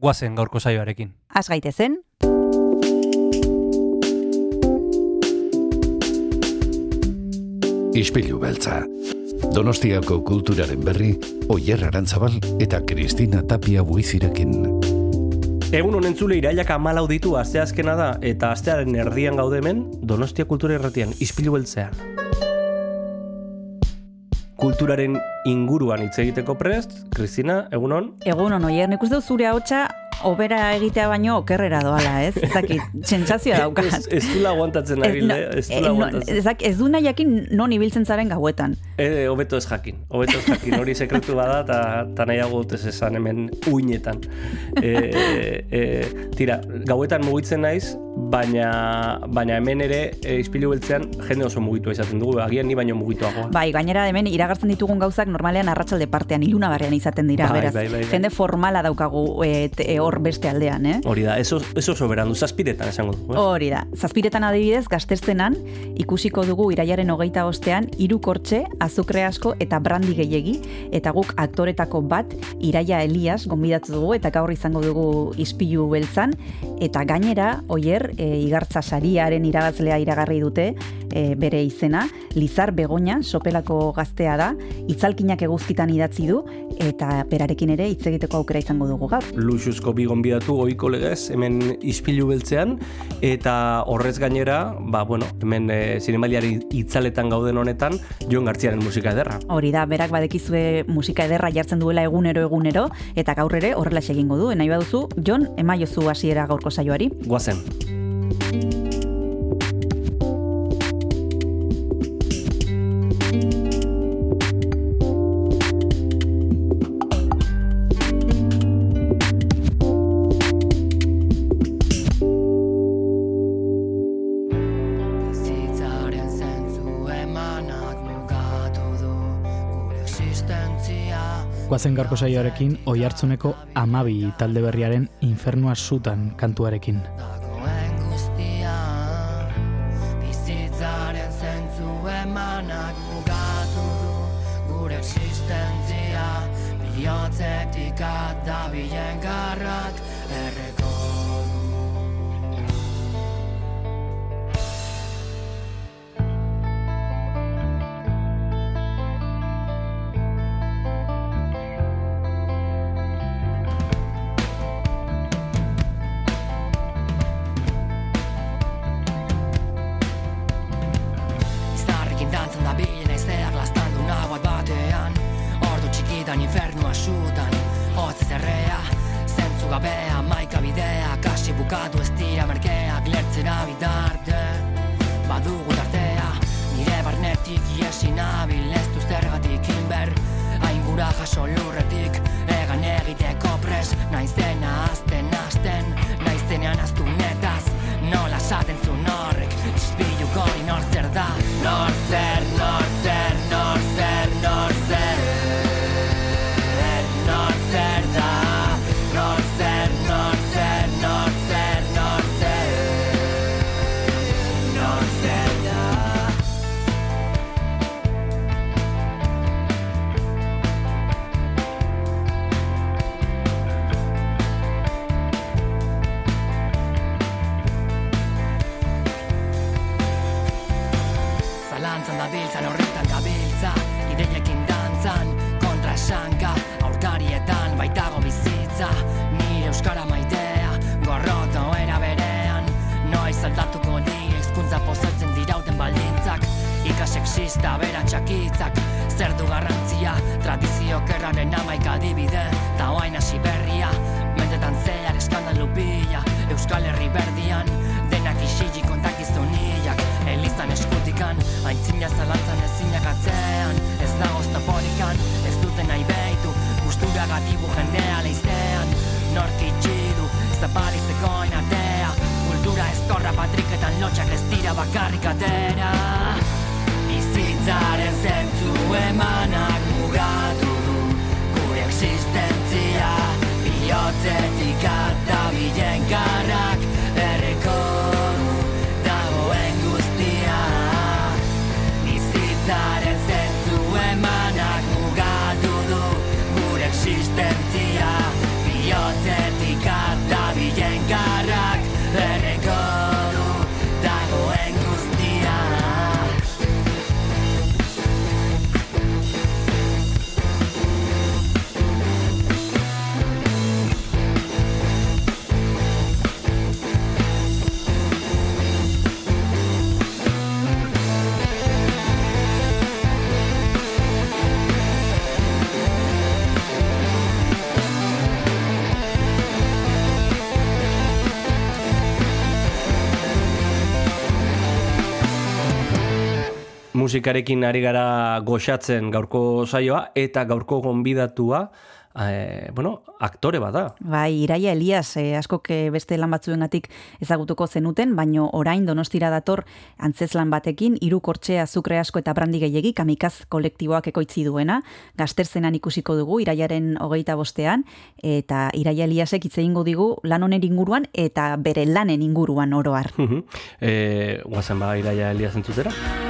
guazen gaurko saioarekin. Az gaitezen, Ispilu beltza. Donostiako kulturaren berri, Oyer Arantzabal eta Kristina Tapia buizirekin. Egun honen zule irailak amalau ditu asteazkena da eta astearen erdian gaude hemen Donostia Kultura Irratian ispilu beltzea. Kulturaren inguruan hitz egiteko prest, Kristina, egun hon? egun hon oier, nik uste zure hautsa obera egitea baino okerrera doala, ez? Ez dakit, sentsazioa daukat. Ez, ez du laguantatzen nabil, eh? Ez du eh, laguantatzen. ez, ez du nahi jakin non ibiltzen zaren gauetan. E, hobeto ez jakin, hobeto ez jakin, hori sekretu bada, eta ta nahiago ez esan hemen uinetan. E, e, tira, gauetan mugitzen naiz, baina, baina hemen ere e, ispilu beltzean jende oso mugitua izaten dugu, agian ni baino mugituagoa. Bai, gainera hemen iragartzen ditugun gauzak normalean arratsalde partean ilunabarrean izaten dira, Bai, beraz. bai, bai, bai. Jende formala daukagu e, te- hor beste aldean, eh? Hori da, ez oso berandu, zazpiretan esango dugu. Eh? Hori da, zazpiretan adibidez gazteztenan ikusiko dugu iraiaren hogeita ostean hiru kortxe, azukre asko eta brandi gehiegi eta guk aktoretako bat Iraia Elias gonbidatu dugu eta gaur izango dugu ispilu beltzan eta gainera oier e, igartza sariaren irabazlea iragarri dute e, bere izena Lizar Begoña sopelako gaztea da itzalkinak eguzkitan idatzi du eta berarekin ere hitz egiteko aukera izango dugu gaur. luxuzko bi gonbidatu ohiko legez hemen ispilu beltzean eta horrez gainera, ba bueno, hemen e, zinemaliari itzaletan gauden honetan Jon Gartziaren musika ederra. Hori da, berak badekizue musika ederra jartzen duela egunero egunero, eta gaur ere horrela egingo du. Nahi baduzu, Jon, emaiozu hasiera gaurko saioari. Guazen. Guazen gaurko saioarekin oihartzuneko amabi talde berriaren infernua sutan kantuarekin. Bizitzaren zentzu emanak mugatu gure existentzia Bihotzetik gabea, maika bidea Kasi bukatu ez dira merkeak lertzera bidarte Badugu tartea, nire barnetik iesi nabil Ez du zergatik inber. Aingura jaso lurretik, egan egiteko pres. Naizena azten azten, naizenean aztu netaz. Nola esaten zuen horrek, musikarekin ari gara goxatzen gaurko saioa eta gaurko gonbidatua E, bueno, aktore bada. Bai, Iraia Elias, e, askok eh, beste lan batzuengatik ezagutuko zenuten, baino orain donostira dator Antzezlan batekin, iru kortxea zukre asko eta brandi gehiagik amikaz kolektiboak ekoitzi duena, gazterzenan ikusiko dugu, Iraiaren hogeita bostean, eta Iraia Eliasek itzein digu lan honen inguruan eta bere lanen inguruan oroar. e, guazen ba, Iraia Elias? Iraia Elias entzutera?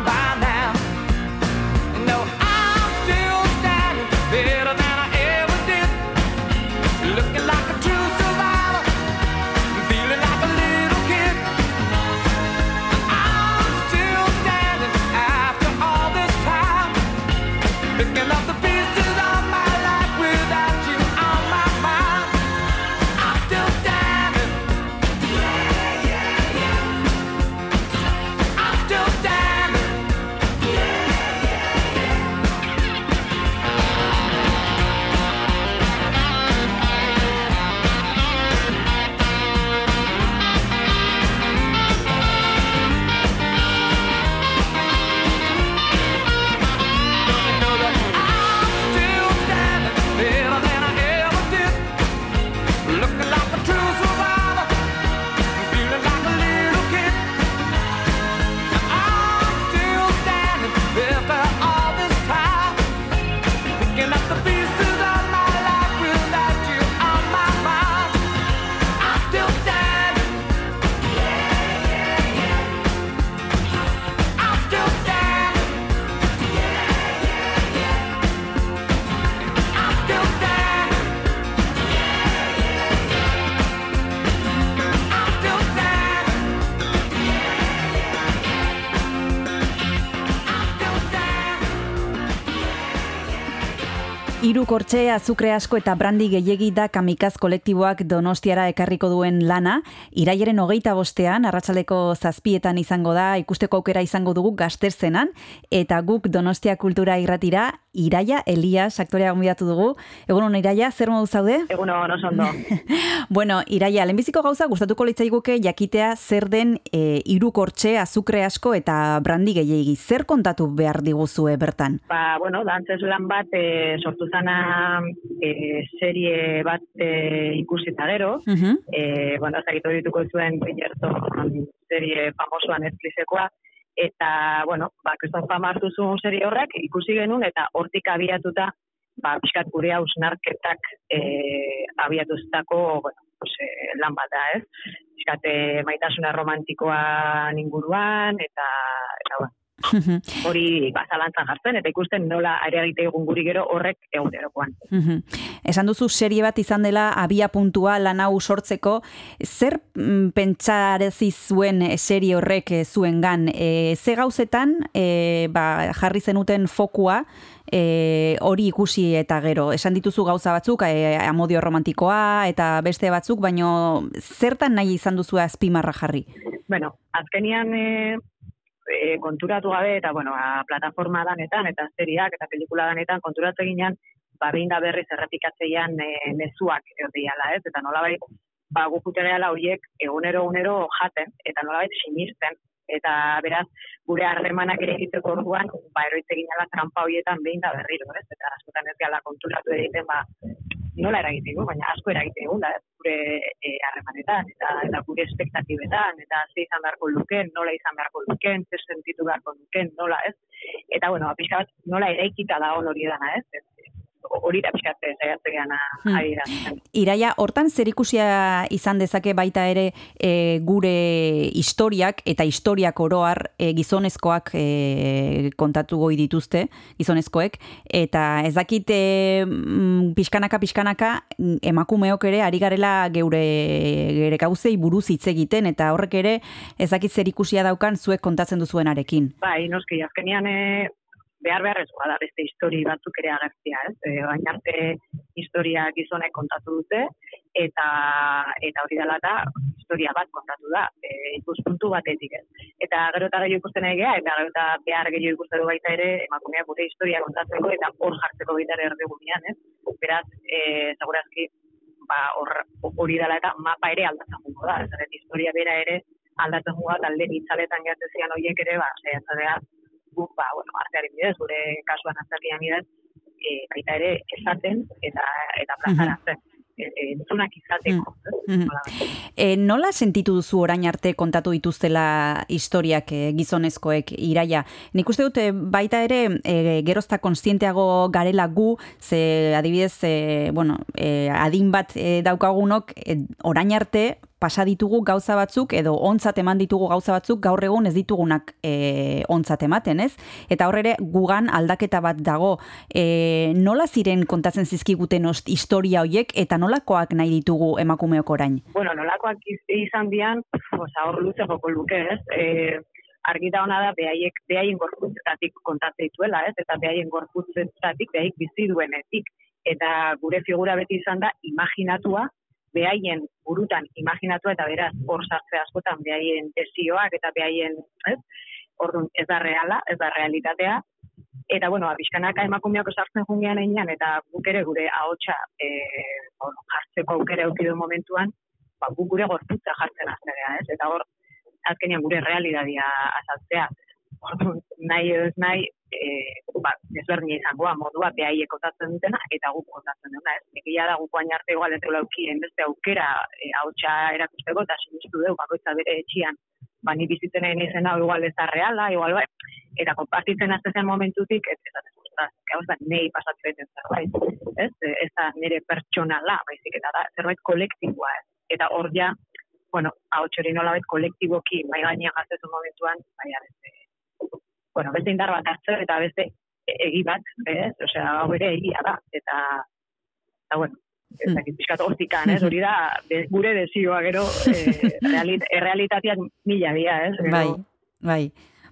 Hiru kortxe azukre asko eta brandi gehiegi da kamikaz kolektiboak donostiara ekarriko duen lana. Iraieren hogeita bostean, arratsaleko zazpietan izango da, ikusteko aukera izango dugu gazterzenan, eta guk donostia kultura irratira Iraia Elias aktorea gonbidatu dugu. Egun hon Iraia, zer modu zaude? Egun hon oso ondo. bueno, Iraia, lehenbiziko gauza gustatuko litzaiguke jakitea zer den e, irukortxe, azukre asko eta brandi gehiegi. Zer kontatu behar diguzue bertan? Ba, bueno, dantzez lan bat e, sortu zana e, serie bat e, ikusita gero. Uh -huh. e, bueno, zagitu dituko zuen Bridgerton serie famosoan Netflixekoa. Eta, bueno, ba, kriston fama hartu zuen serie horrek, ikusi genuen, eta hortik abiatuta, ba, pixkat gure hausnarketak e, abiatuztako, bueno, pues, e, lan bat da, ez? Pixkat e, maitasuna romantikoa inguruan, eta, eta, bueno, hori ba, zalantzan jartzen, eta ikusten nola ere egite egun guri gero horrek egunerokoan. Esan duzu serie bat izan dela abia puntua lan hau sortzeko, zer mm, pentsarezi zuen serie horrek eh, zuengan? E, ze gauzetan e, ba, jarri zenuten fokua e, hori ikusi eta gero? Esan dituzu gauza batzuk, e, amodio romantikoa eta beste batzuk, baino zertan nahi izan duzu azpimarra jarri? Bueno, azkenian e, e, konturatu gabe, eta, bueno, a, plataforma danetan, eta seriak, eta pelikula danetan, konturatu eginean, ba, da berriz errepikatzeian e, mezuak erdiala, ez? Eta nolabait, ba, gukute gehala horiek egunero egunero jaten, eta nolabait sinisten, eta beraz, gure harremanak ere egiteko orduan, ba, eroitze ginala trampa horietan behin da berriro, ez? Eta askotan ez gala konturatu egiten, ba, nola eragite baina asko eragite egu, da, gure harremanetan, eta, eta gure espektatibetan, eta ze izan beharko luken, nola izan beharko luken, ze sentitu beharko luken, nola ez. Eta, bueno, pixka bat, nola eraikita da hon hori dana ez, ez hori da pixkatze zaiatzean hmm. adira. Iraia, hortan zer ikusia izan dezake baita ere e, gure historiak eta historiak oroar e, gizonezkoak e, kontatu goi dituzte, gizonezkoek, eta ez dakit e, pixkanaka pixkanaka emakumeok ere ari garela geure gere gauzei buruz hitz egiten eta horrek ere ez dakit zer ikusia daukan zuek kontatzen duzuenarekin. Bai, noski, azkenian e, behar beharrezkoa da beste histori batzuk ere agertzea, ez? E, baina arte historia gizonek kontatu dute eta eta hori dela da historia bat kontatu da, e, ikuspuntu batetik, ez? Eta gero eta gehiago ikusten egea, eta gero eta behar gehiago ikusten du baita ere, emakumeak gure historia kontatzeko eta hor jartzeko baita ere erdigunean, ez? Beraz, e, segurazki, ba, hor hori dela eta mapa ere aldatzen jugo da, ez? historia bera ere aldatzen jugo da, talde nitzaletan gertezian horiek ere, ba, zehatzadea, guk, ba, bueno, arteari bidez, gure kasuan arteari bidez, e, baita ere esaten eta eta plazaratzen. Mm -hmm. Entzunak izateko. Mm e, nola sentitu duzu orain arte kontatu dituztela historiak e, gizonezkoek iraia? Nik uste dute baita ere e, gerozta konstienteago garela gu, ze adibidez, e, bueno, e, adin bat e, daukagunok e, orain arte pasa ditugu gauza batzuk edo ontzat eman ditugu gauza batzuk gaur egun ez ditugunak e, ontzat ematen, ez? Eta hor ere gugan aldaketa bat dago. E, nola ziren kontatzen zizkiguten ost historia hoiek eta nolakoak nahi ditugu emakumeok orain? Bueno, nolakoak izan dian, oza, hor luze joko luke, ez? E, argita hona da behaiek behaien gorputzetatik kontatzen dituela, ez? Eta behaien gorputzetatik behaik bizi duenetik eta gure figura beti izan da imaginatua behaien burutan imaginatu eta beraz hor sartze askotan behaien desioak eta behaien, ez? Orduan ez da reala, ez da realitatea. Eta bueno, abiskanaka emakumeak sartzen jungean einan eta guk ere gure ahotsa eh bueno, jartzeko aukera eduki momentuan, ba guk gure gorputza jartzen hastea, ez? Eta hor azkenean gure realitatea azaltzea. Nahi ez nahi eh ba, ezberdina izango modua behaiek kotatzen dutena eta guk kotatzen dena, ez? Egia da guk arte ez laukien beste aukera e, ahotsa erakusteko ta sinistu dugu bakoitza bere etxian. Ba ni bizitzen egin izen hau igual ez da reala, igual bai. Eta konpartitzen azte zen momentutik ez ez gauz da nei pasatzen den zerbait, ez? Ez da nire pertsonala, baizik eta da zerbait kolektiboa, ez? Eta hor ja, bueno, ahotsori nolabait kolektiboki mai gainean jartzen momentuan, bai, ez, bueno, beste indar bat hartzen eta beste egi bat, ez? Osea, hau ere egia da eta eta bueno, ez hmm. dakit pizkat hortikan, ez? Hori da gure desioa gero eh realit, errealitateak mila dia, ez? Bai. Bai.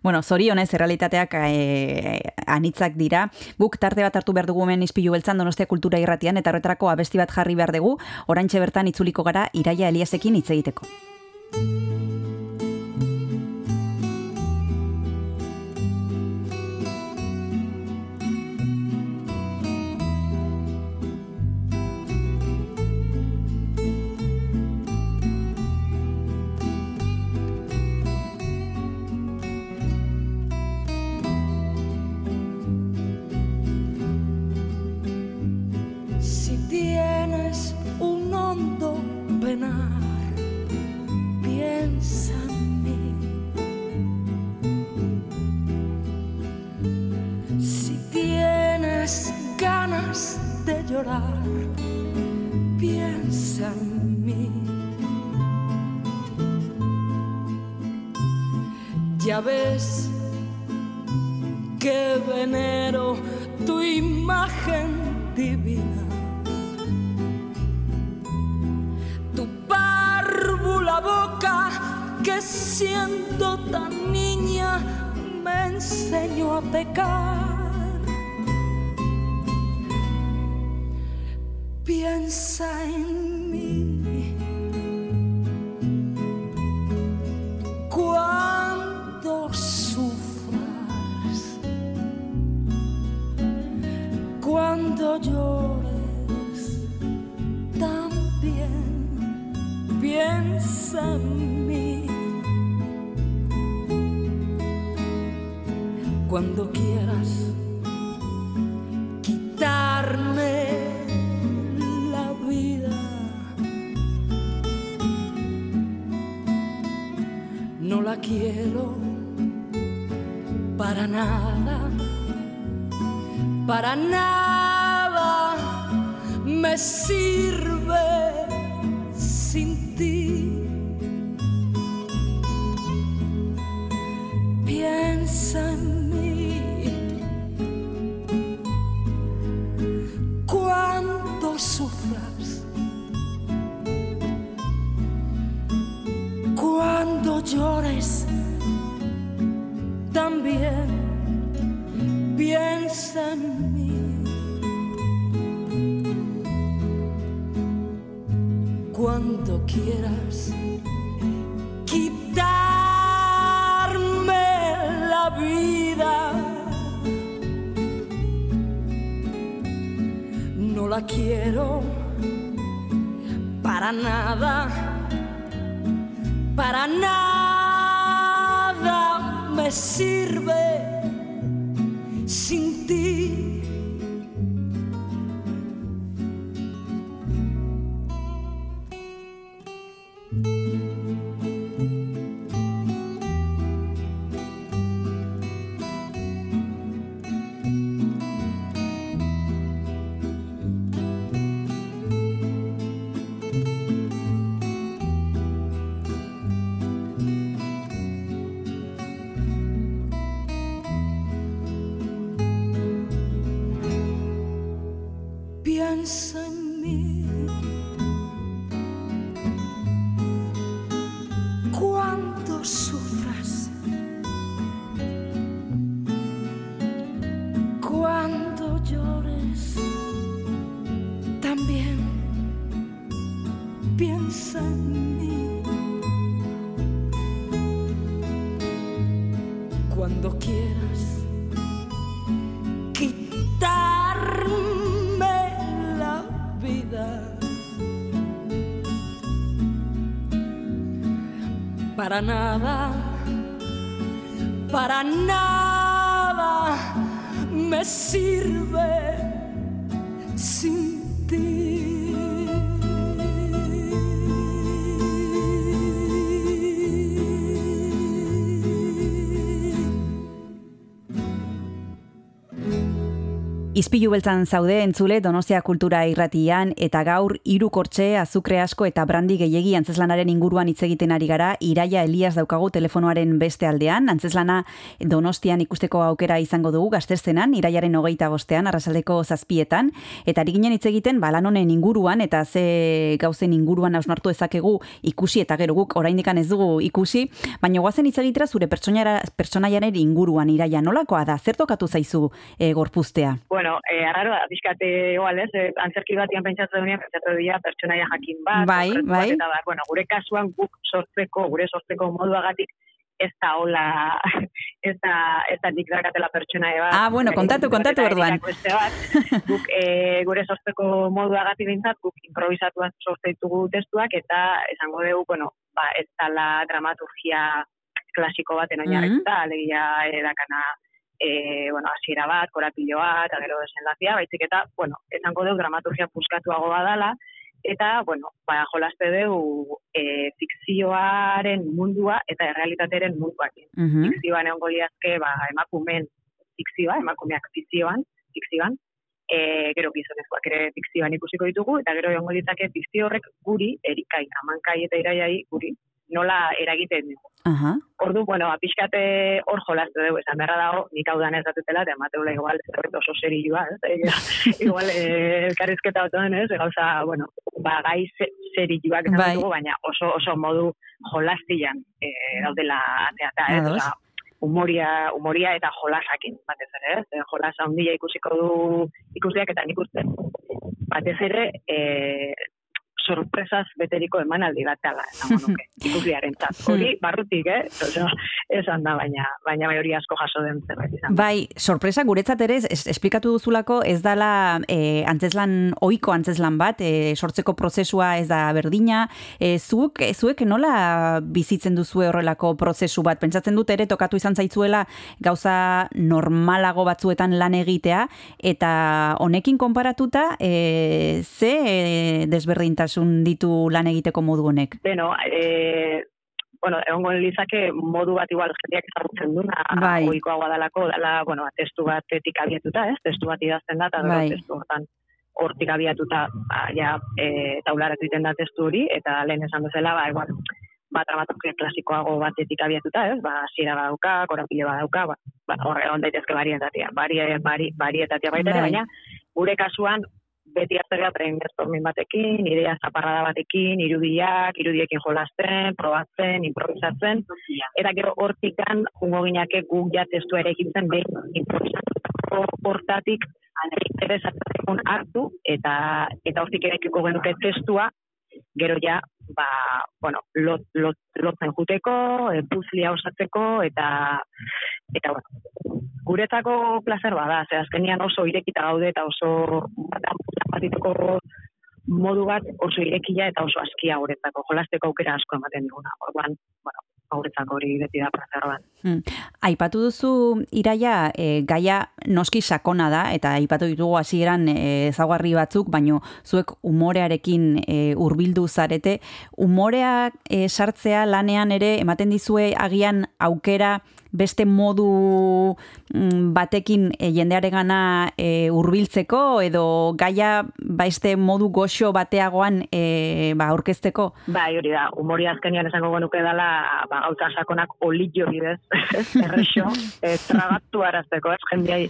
Bueno, zorionez, errealitateak e, anitzak dira. Guk tarte bat hartu behar dugu hemen izpilu beltzan donostia kultura irratian, eta horretarako abesti bat jarri behar dugu, oraintxe bertan itzuliko gara Iraia Eliasekin hitz egiteko. bésame. Si tienes ganas de llorar, piensa en mí. Ya ves que venero tu imagen divina. Que siendo tan niña me enseñó a pecar. Piensa en Nada, para nada me sirve Izpilu beltzan zaude entzule Donostia Kultura irratian eta gaur hiru kortxe, azukre asko eta brandi gehiegi antzeslanaren inguruan hitz egiten ari gara. Iraia Elias daukagu telefonoaren beste aldean. Antzeslana Donostian ikusteko aukera izango dugu gazterzenan, iraiaren hogeita bostean, arrasaldeko zazpietan. Eta ari ginen hitz egiten balan honen inguruan eta ze gauzen inguruan hausnartu ezakegu ikusi eta gero guk oraindikan ez dugu ikusi. Baina guazen hitz egitera zure pertsonaiaren inguruan iraia nolakoa da, zer tokatu zaizu e, gorpuztea? Bueno, eh, arraro da, pixkate igual, ez, eh, antzerki batian pentsatu duenean, pentsatu dira pertsonaia jakin bat, Bai, bai. eta bat, bueno, gure kasuan guk sortzeko, gure sortzeko moduagatik, ez da hola, ez da, ez da nik darakatela pertsonaia bat. Ah, bueno, kontatu, kontatu orduan. bat, guk e, gure sortzeko moduagatik bintzat, guk improvisatuak sortze ditugu testuak, eta esango dugu, bueno, ba, ez dala dramaturgia klasiko baten oinarrituta, alegia edakana e, bueno, hasiera bat, korapiloa, eta gero desenlazia, baizik eta, bueno, esango dugu dramaturgia puskatuago badala, eta, bueno, ba, jolaste dugu e, fikzioaren mundua eta errealitateren munduakin. Mhm. Fikzioan egon liazke, ba, emakumen fikzioa, emakumeak fikzioan, fikzioan, e, gero gizonezkoak ere fikzioan ikusiko ditugu, eta gero egongo ditzake fikzio horrek guri, erikai, amankai eta iraiai guri, nola eragiten du. Aha. Ordu, bueno, apiskate hor jolazte dugu, esan beharra dago, nik hau danez datutela, eta mateula igual, oso serilua, ez? E, igual, eh, elkarrizketa otoen, ez? Gauza, bueno, ba, gai se- serioak esan Bai. dugu, baina oso, oso modu jolastian e, daudela ateata, ez? Ados. Osea, humoria, humoria eta jolasakin, batez ere, ez? E, jolas handia ikusiko du ikusiak eta nik uste, batez ere, e, sorpresaz beteriko emanaldi bat dela, esango nuke, ikusliaren Hori, barrutik, eh? Osea, esan da, baina, baina bai hori asko jaso den zerbait izan. Bai, sorpresa guretzat ere, es, esplikatu duzulako ez dala e, antzeslan, oiko antzeslan bat, e, sortzeko prozesua ez da berdina, e, zuek, zuek nola bizitzen duzu horrelako prozesu bat? Pentsatzen dut ere tokatu izan zaitzuela gauza normalago batzuetan lan egitea, eta honekin konparatuta, e, ze e, desberdintasun ditu lan egiteko modu honek? Beno, e, bueno, egongo lizake modu bat igual jendeak ezagutzen duna, Bai. ohikoagoa dalako, dala, bueno, ba, testu batetik abiatuta, ez? Testu bat idazten da, eta Bai. testu hortan hortik abiatuta, ba, ja, e, taularatu egiten da testu hori, eta lehen esan bezala, ba, igual, ba, dramaturgia klasikoago batetik abiatuta, ez? Ba, hasiera badauka, korapile badauka, ba, ba horre on daitezke barietatea, barie, bari, barietatea baita ere, Bai. baina gure kasuan beti azterga brainstorming batekin, idea zaparrada batekin, irudiak, irudiekin jolasten, probatzen, improvisatzen, eta gero hortikan, jungo ginake guk ja testua ere egitzen behin improvisatutako hortatik interesatzen hartu, eta eta hortik eraikiko genuke testua, gero ja, ba, bueno, lot, lot, lotzen juteko, e, puzlia osatzeko, eta, eta, bueno, guretzako placer bada, ze azkenian oso irekita gaude eta oso batituko modu bat oso irekia eta oso askia guretzako, jolasteko aukera asko ematen diguna. Orduan, bueno, guretzako hori beti da placer bat. Hmm. Aipatu duzu iraia e, gaia noski sakona da eta aipatu ditugu hasieran e, ezaugarri batzuk, baino zuek umorearekin e, hurbildu zarete. Umorea e, sartzea lanean ere ematen dizue agian aukera beste modu mm, batekin e, jendearegana e, hurbiltzeko edo gaia beste modu goxo bateagoan e, ba, aurkezteko. Bai, hori da, humoria azkenian esango genuke dela, ba, gauza sakonak olillo bidez, errexo, e, tragatu arazteko, ez, jendeai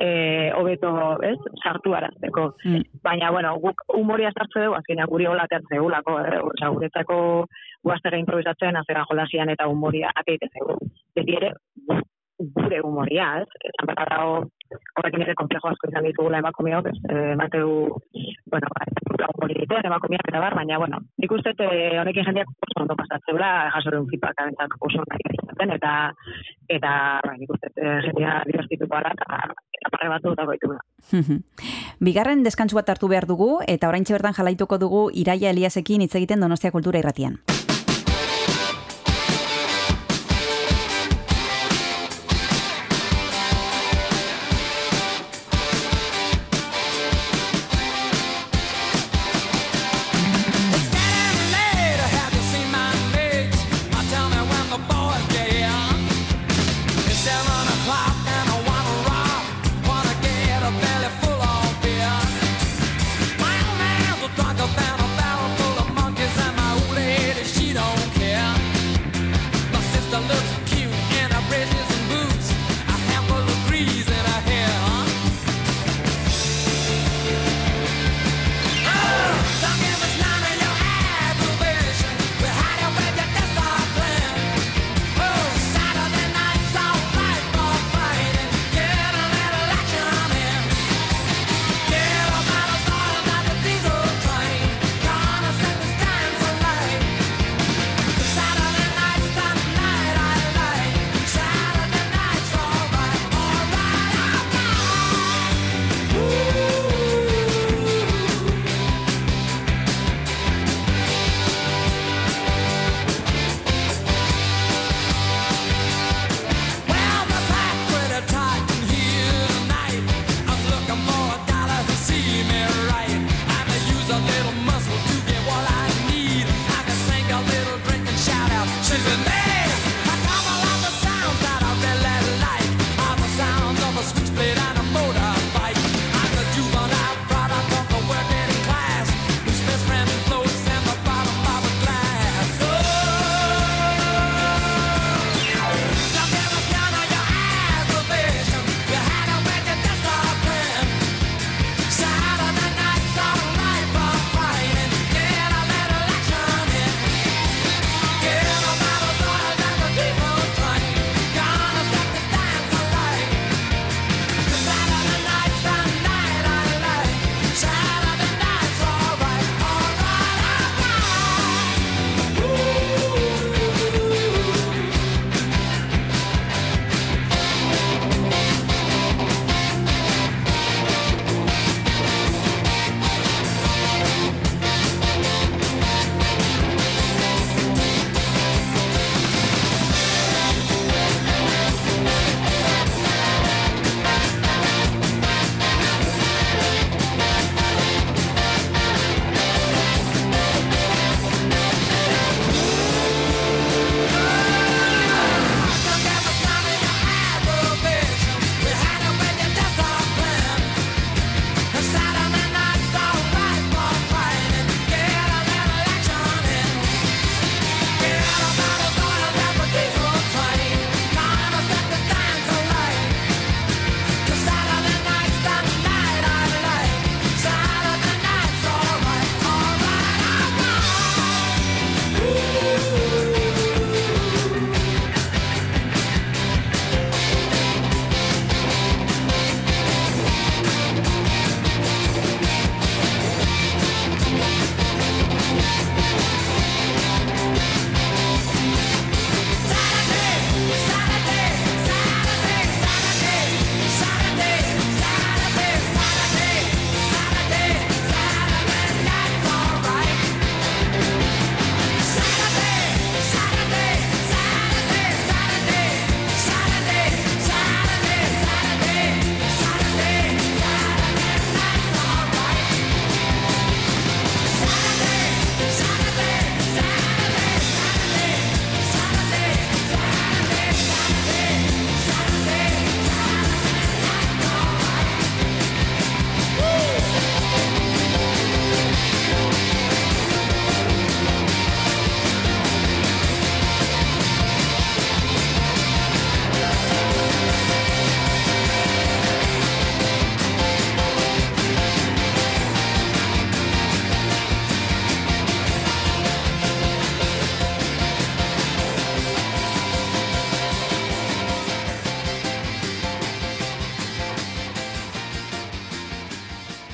e, hobeto, ez, sartu arazteko. Mm. Baina, bueno, guk humoria sartze dugu, azkenean guri hola ateatzen zeugulako, eh? Osea, guretzako guaztera improvisatzen, azera jolasian eta humoria ateite zegu. Beti ere, gure humoria, ez? Esan behar dago, horrekin ere komplejo asko izan ditugula emakumeok, ez? Eh, Emateu, bueno, ba, humori egiten, emakumeak eta bar, baina, bueno, nik uste eh, honekin jendeak oso ondo pasatzeula, jasoren feedback abentzak oso nahi izaten, eta, eta, ba, nik uste eh, jendea divertituko ala, eta, eta parre batu eta goituna. Bigarren deskantsu bat hartu behar dugu eta oraintxe bertan jalaituko dugu Iraia Eliasekin hitz egiten Donostia Kultura Irratian.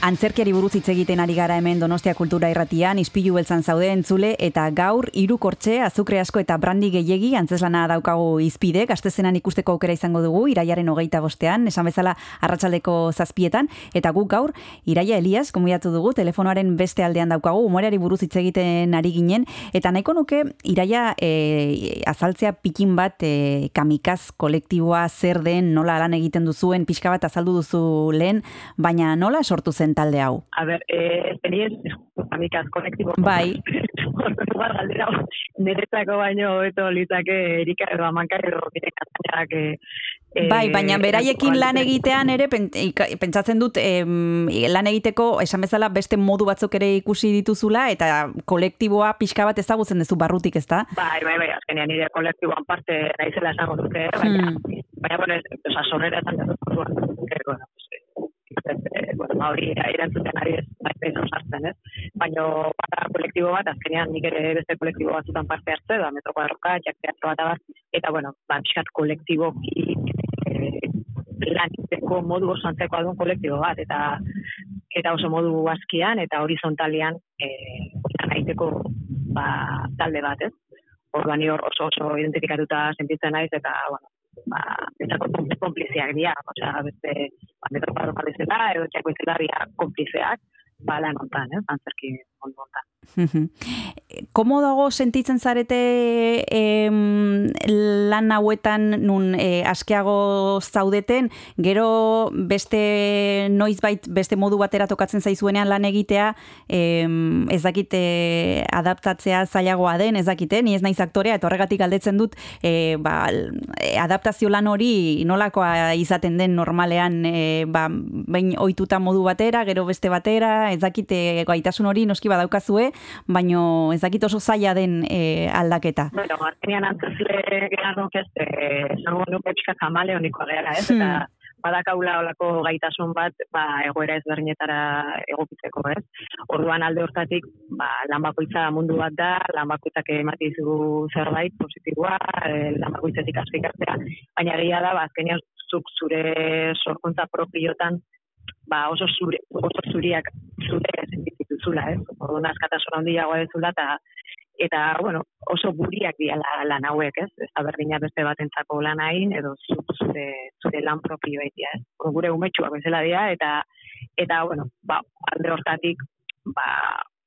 Antzerkiari buruz hitz egiten ari gara hemen Donostia Kultura Irratian, ispilu beltzan zaude entzule eta gaur hiru kortxe, azukre asko eta brandi gehiegi antzeslana daukagu izpide, gaztezenan ikusteko aukera izango dugu, iraiaren hogeita bostean, esan bezala arratsaldeko zazpietan, eta guk gaur, iraia Elias, komuiatu dugu, telefonoaren beste aldean daukagu, umoreari buruz hitz egiten ari ginen, eta nahiko nuke, iraia e, azaltzea pikin bat e, kamikaz kolektiboa zer den, nola lan egiten duzuen, pixka bat azaldu duzu lehen, baina nola sortu zen talde hau? A ber, eh, amikaz kolektibo. Bai. Galdera, niretzako baino hobeto litzake erika edo amanka edo birekatzeak eh, Bai, baina beraiekin lan egitean ere pentsatzen dut em, lan egiteko esan bezala beste modu batzuk ere ikusi dituzula eta kolektiboa pixka bat ezagutzen duzu barrutik, ezta? Bai, bai, bai, azkenean nire kolektiboan parte naizela esango dute, baina, Hmm. baina, bueno, oza, sorrera esan dut, orduan, eh, bueno, eh, eh, ba, hori erantzuten ari ez, bai, ez osartzen, ez? Baina, bada kolektibo bat, azkenean nik ere beste kolektibo batzutan parte hartze, da, metro kuadroka, jak teatro bat abar, eta, bueno, ba, pixkat kolektiboki eh, lan egiteko modu oso antzeko adun kolektibo bat, eta eta oso modu askian eta horizontalian eh, lan egiteko ba, talde bat, ez? Orduan hor oso oso identifikatuta sentitzen naiz eta bueno, ba, betako konpliziak dira, osea, beste ba, metro kuadro bezala edo txako izela dira konplizeak, ba, lan hontan, ez? Antzerki mundu hontan. Komo dago sentitzen zarete em, lan hauetan nun e, askeago zaudeten, gero beste noizbait beste modu batera tokatzen zaizuenean lan egitea, em, ez dakit e, adaptatzea zailagoa den, ez dakite, ni ez naiz aktorea, eta horregatik galdetzen dut, e, ba, adaptazio lan hori nolakoa izaten den normalean, e, ba, behin ohituta modu batera, gero beste batera, ez dakite gaitasun hori noski badaukazue, baino ez dakit oso zaila den e, aldaketa. Bueno, azkenean antzesle gehan nuke ez, eh, esango nuke pixka kamale honikoa gara, ez? Eta badakaula olako gaitasun bat, ba, egoera ezberdinetara egokitzeko, ez? Orduan alde hortatik, ba, lan bakoitza mundu bat da, lan bakoitzak emati dizu zerbait positiboa, eh, lan bakoitzetik aspikatzea, baina egia da, ba, azkenean zuk zure sorkuntza propiotan ba, oso zure, oso zuriak zure sentitzen duzula, ez? Orduan askatasun handiagoa dezula eta eta bueno, oso buriak dira lan hauek, ez? Ez berdina beste batentzako lan hain edo zure zure lan propio egitea, ez? Gure umetxuak bezala dira eta eta bueno, ba, alde hortatik ba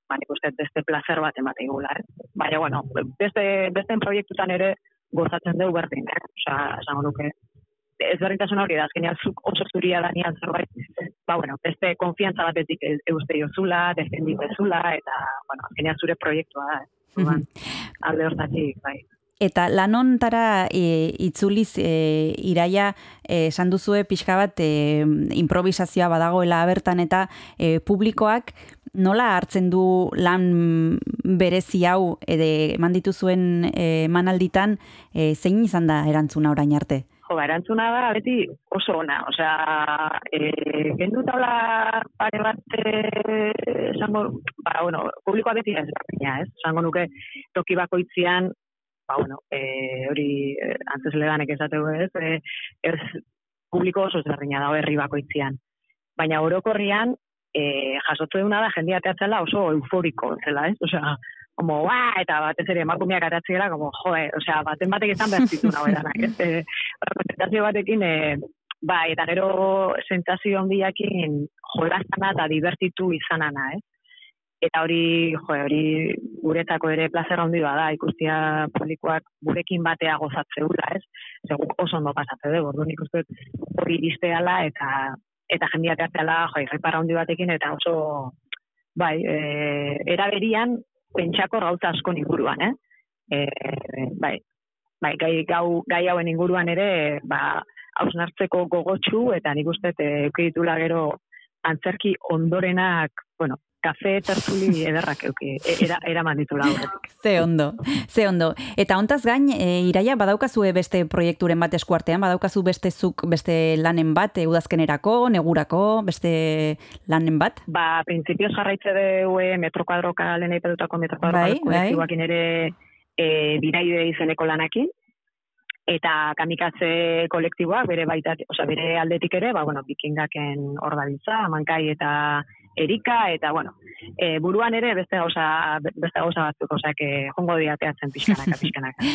ba, nik beste placer bat emate igula, ez? Baina, bueno, beste, beste proiektutan ere gozatzen dugu berdin, eh? Osa, esango nuke, ez berdintasun hori da, azkenean zuk oso zuria da nian zerbait, ba, bueno, beste konfiantza batetik euste jozula, defenditezula, eta, bueno, azkenean zure proiektua da, eh? Alde hortatik, bai. Eta lanontara e, itzuliz e, iraia e, esan duzue pixka bat e, improvisazioa badagoela bertan eta e, publikoak nola hartzen du lan berezi hau eman dituzuen e, emanalditan e, zein izan da erantzuna orain arte? Jo, ba, erantzuna da beti oso ona, osea, e, gendu taula pare bat, e, esango, ba, bueno, publikoa beti ez berdina, ez? Esango nuke toki bakoitzian, ba, bueno, e, hori e, antzes leganek esateu ez, e, ez publiko oso ezberdina dago herri bakoitzian. Baina orokorrian, e, jasotze duna da jendea teatzela oso euforiko, zela, ez? Osea, como, ba, eta batez ere emakumeak atatziela, como, joe, osea, baten batek izan behar zitu nago edanak, ez? E, representazio batekin, e, ba, eta gero sentsazio handiakin jolastana eta divertitu izanana, ez? Eta hori, jo, hori guretzako ere plazer handi da, ikustia publikoak gurekin batea gozatzeula, ez? Segun oso ondo pasatze dugu, orduan ikusten hori iristeala eta eta jendia teatzeala, jo, irripara handi batekin eta oso bai, e, eraberian pentsako gauza asko inguruan, eh? E, bai, bai, gai, gau, gai hauen inguruan ere, ba, hausnartzeko gogotsu eta nik uste eukiditula gero antzerki ondorenak, bueno, kafe tertzuli ederrak euki, e, era, eraman ditula aurretik. Ze ondo, ze ondo. Eta hontaz gain, e, iraia, badaukazue beste proiekturen bat eskuartean, badaukazu beste zuk, beste lanen bat, e, udazkenerako, negurako, beste lanen bat? Ba, prinsipioz jarraitze deue metrokuadroka lehen eipatutako metrokuadroka Bai, bai. ere e, biraide izeneko lanakin, eta kamikaze kolektiboak bere baita, osea bere aldetik ere, ba bueno, bikingaken hor dabiltza, Mankai eta erika, eta, bueno, e, buruan ere beste gauza, beste gauza batzuk, osea, que jongo diateatzen pixkanaka, pixkanaka.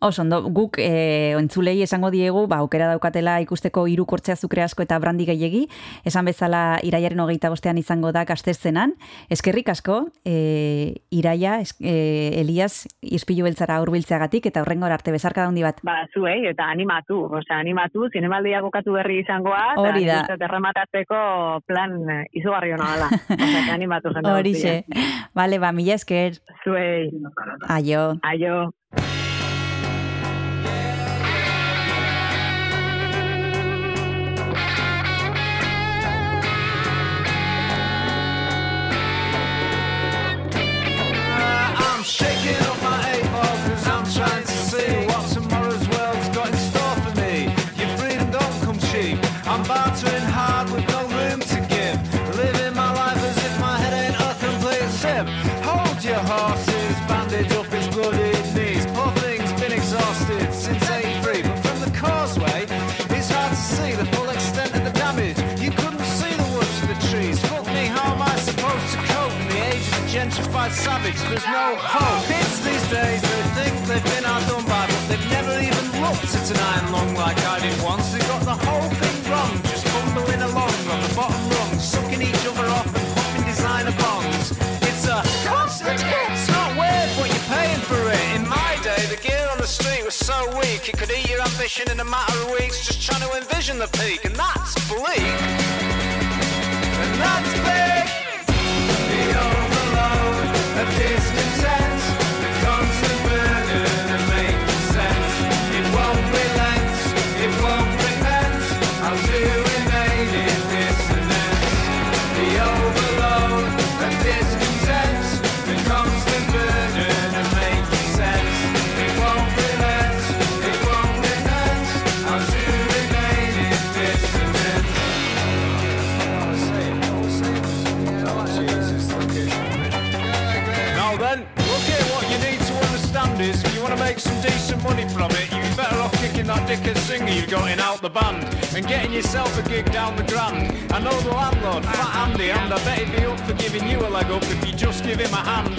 Oso, ondo, guk e, ontzulei esango diegu, ba, aukera daukatela ikusteko hiru kortxe azukre asko eta brandi gehiegi, esan bezala iraiaren hogeita bostean izango da gaztezenan. Eskerrik asko, e, iraia, es, e, Elias, izpilu beltzara urbiltzeagatik, eta horrengor arte bezarka daundi bat. Ba, zuei, eta animatu, osea, animatu, zinemaldia kokatu berri izangoa, eta Hori da. dut errematatzeko plan eh, izugarri hona dela. Osea, animatu jende Horixe. Vale, ba, mila esker. Zuei. Aio. Aio. See the full extent of the damage. You couldn't see the woods for the trees. Fuck me, how am I supposed to cope in the age of the gentrified savage? There's no hope. Kids these days, they think they've been outdone by, but they've never even looked at an iron lung ambition in a matter of weeks, just trying to envision the peak, and that's bleak. And that's big. Money from it, you'd be better off kicking that dickhead singer you got in out the band and getting yourself a gig down the grand. I know the landlord, Fat Andy, and I bet he'd be up for giving you a leg up if you just give him a hand.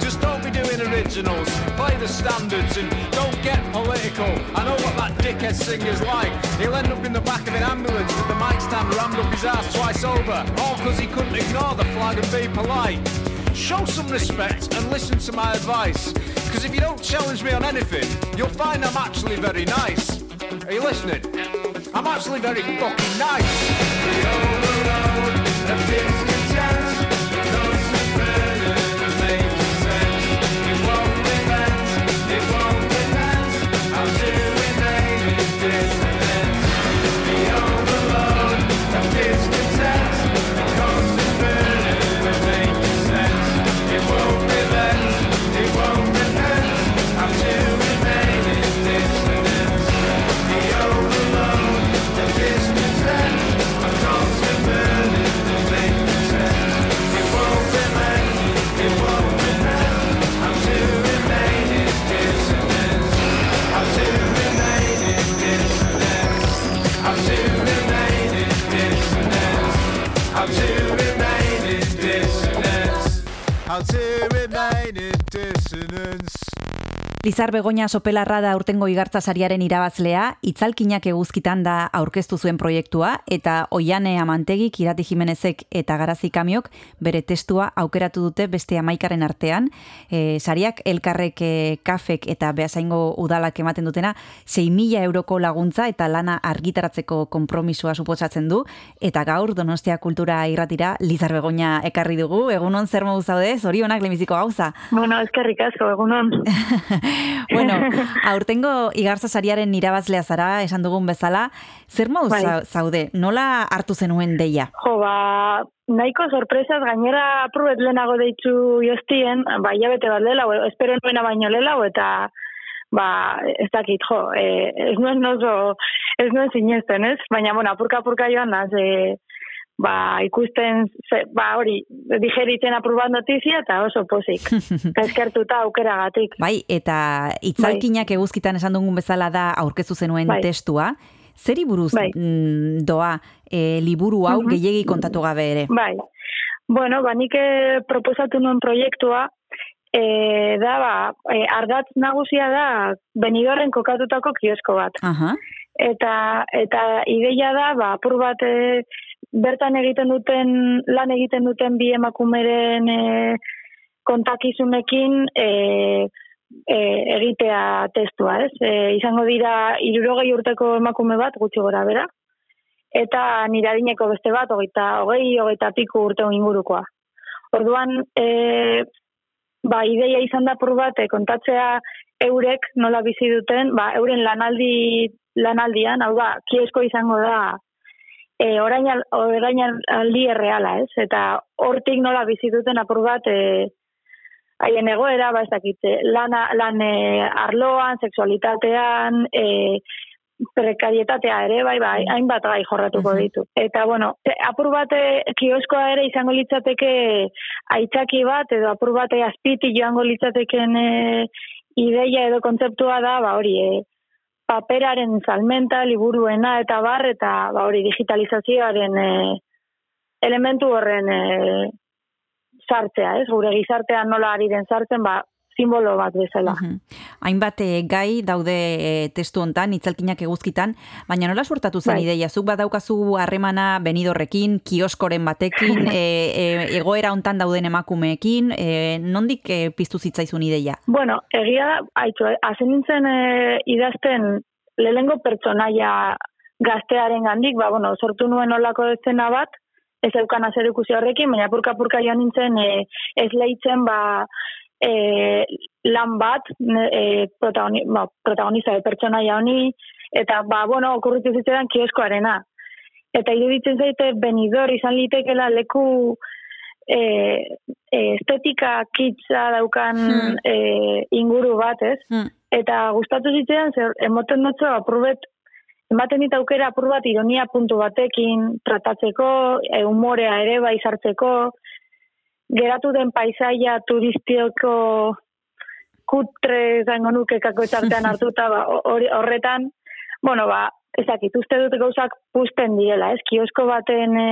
Just don't be doing originals, play the standards and don't get political. I know what that dickhead singer's like. He'll end up in the back of an ambulance with the mic stand rammed up his ass twice over, all because he couldn't ignore the flag and be polite. Show some respect and listen to my advice. Because if you don't challenge me on anything, you'll find I'm actually very nice. Are you listening? I'm actually very fucking nice. How to remain in dissonance? Lizar Begoña Sopelarra da urtengo igartzasariaren irabazlea, itzalkinak eguzkitan da aurkeztu zuen proiektua, eta Oiane Amantegi, Kirati Jimenezek eta Garazi Kamiok bere testua aukeratu dute beste amaikaren artean. E, sariak elkarrek e, kafek eta behasaingo udalak ematen dutena, 6.000 euroko laguntza eta lana argitaratzeko konpromisua suposatzen du, eta gaur Donostia Kultura irratira Lizar Begoña ekarri dugu, egunon zer modu zaude, zorionak lehenbiziko gauza. Bueno, eskerrik asko, egunon. bueno, aurtengo igartza sariaren irabazlea zara, esan dugun bezala, zer moduz Bai. zau- zaude? Nola hartu zenuen deia? Jo, ba, nahiko sorpresaz, gainera apruet lehenago deitzu jostien, ba, hilabete bat lela, espero nuena baino lela, eta ba, ez dakit, jo, e, ez nuen oso, ez nuen sinesten, ez? Baina, bueno, apurka-apurka joan naz, e, ba, ikusten, ze, ba, hori, digeritzen aprobat notizia, eta oso pozik. Eta eskertuta aukeragatik. Bai, eta itzalkinak eguzkitan esan dugun bezala da aurkezu zenuen Bai. testua. Zeri buruz Bai. mm, doa e, liburu hau Mhm. gehiegi kontatu gabe ere? Bai. Bueno, ba, nik eh, proposatu nuen proiektua, e, da, ba, e, ardatz nagusia da, benidorren kokatutako kiosko bat. Aha. Eta, eta ideia da, ba, apur bat e, bertan egiten duten, lan egiten duten bi emakumeren e, kontakizunekin e, e, egitea testua, ez? E, izango dira, irurogei urteko emakume bat, gutxi gora bera, eta nire adineko beste bat, hogeita, hogei, hogeita piku urte ingurukoa. Orduan, e, ba, ideia izan da apur bat, kontatzea eurek nola bizi duten, ba, euren lanaldi, lanaldian, hau da, kiesko izango da, e, orain, al- orain al- aldi erreala, ez? Eta hortik nola bizi duten apur bat, e, haien egoera, ba, ez dakit, e, lana, lan e, arloan, sexualitatean, e, prekarietatea ere, bai, bai, hainbat gai jorratuko ditu. Eta, bueno, e, apur bat e, kioskoa ere izango litzateke aitzaki bat, edo apur bat e, azpiti joango litzateken e, ideia edo kontzeptua da, ba, hori, e, paperaren salmenta, liburuena eta bar, eta ba, hori digitalizazioaren e, elementu horren e, sartzea, ez? Gure gizartean nola ari den sartzen, ba, simbolo bat bezala. Hainbat eh, gai daude eh, testu hontan, itzalkinak eguzkitan, baina nola sortatu zen Bai. ideia? Zuk badaukazu harremana benidorrekin, kioskoren batekin, e, e, egoera hontan dauden emakumeekin, e, nondik e, piztu zitzaizun ideia? Bueno, egia da, haitzu, hazen nintzen e, idazten lehengo pertsonaia gaztearen gandik, ba, bueno, sortu nuen olako ezena bat, ez eukan azer horrekin, baina purka-purka joan nintzen e, ez lehitzen, ba, e, lan bat, e, protagoni, ba, protagonista de pertsonaia honi, eta, ba, bueno, okurritu zitzaidan kioskoarena. Eta iruditzen zaite, benidor izan litekela leku e, e, estetika kitza daukan Hmm. e, inguru bat, ez? Hmm. Eta gustatu zitzaidan, zer, emoten dutzo, apurret, ematen dit aukera apur bat ironia puntu batekin tratatzeko, e, humorea ere bai sartzeko, geratu den paisaia turistioko kutre zango nuke kako hartuta ba, horretan, bueno, ba, ezakit, uste dut gauzak pusten direla, ez, kiosko baten e,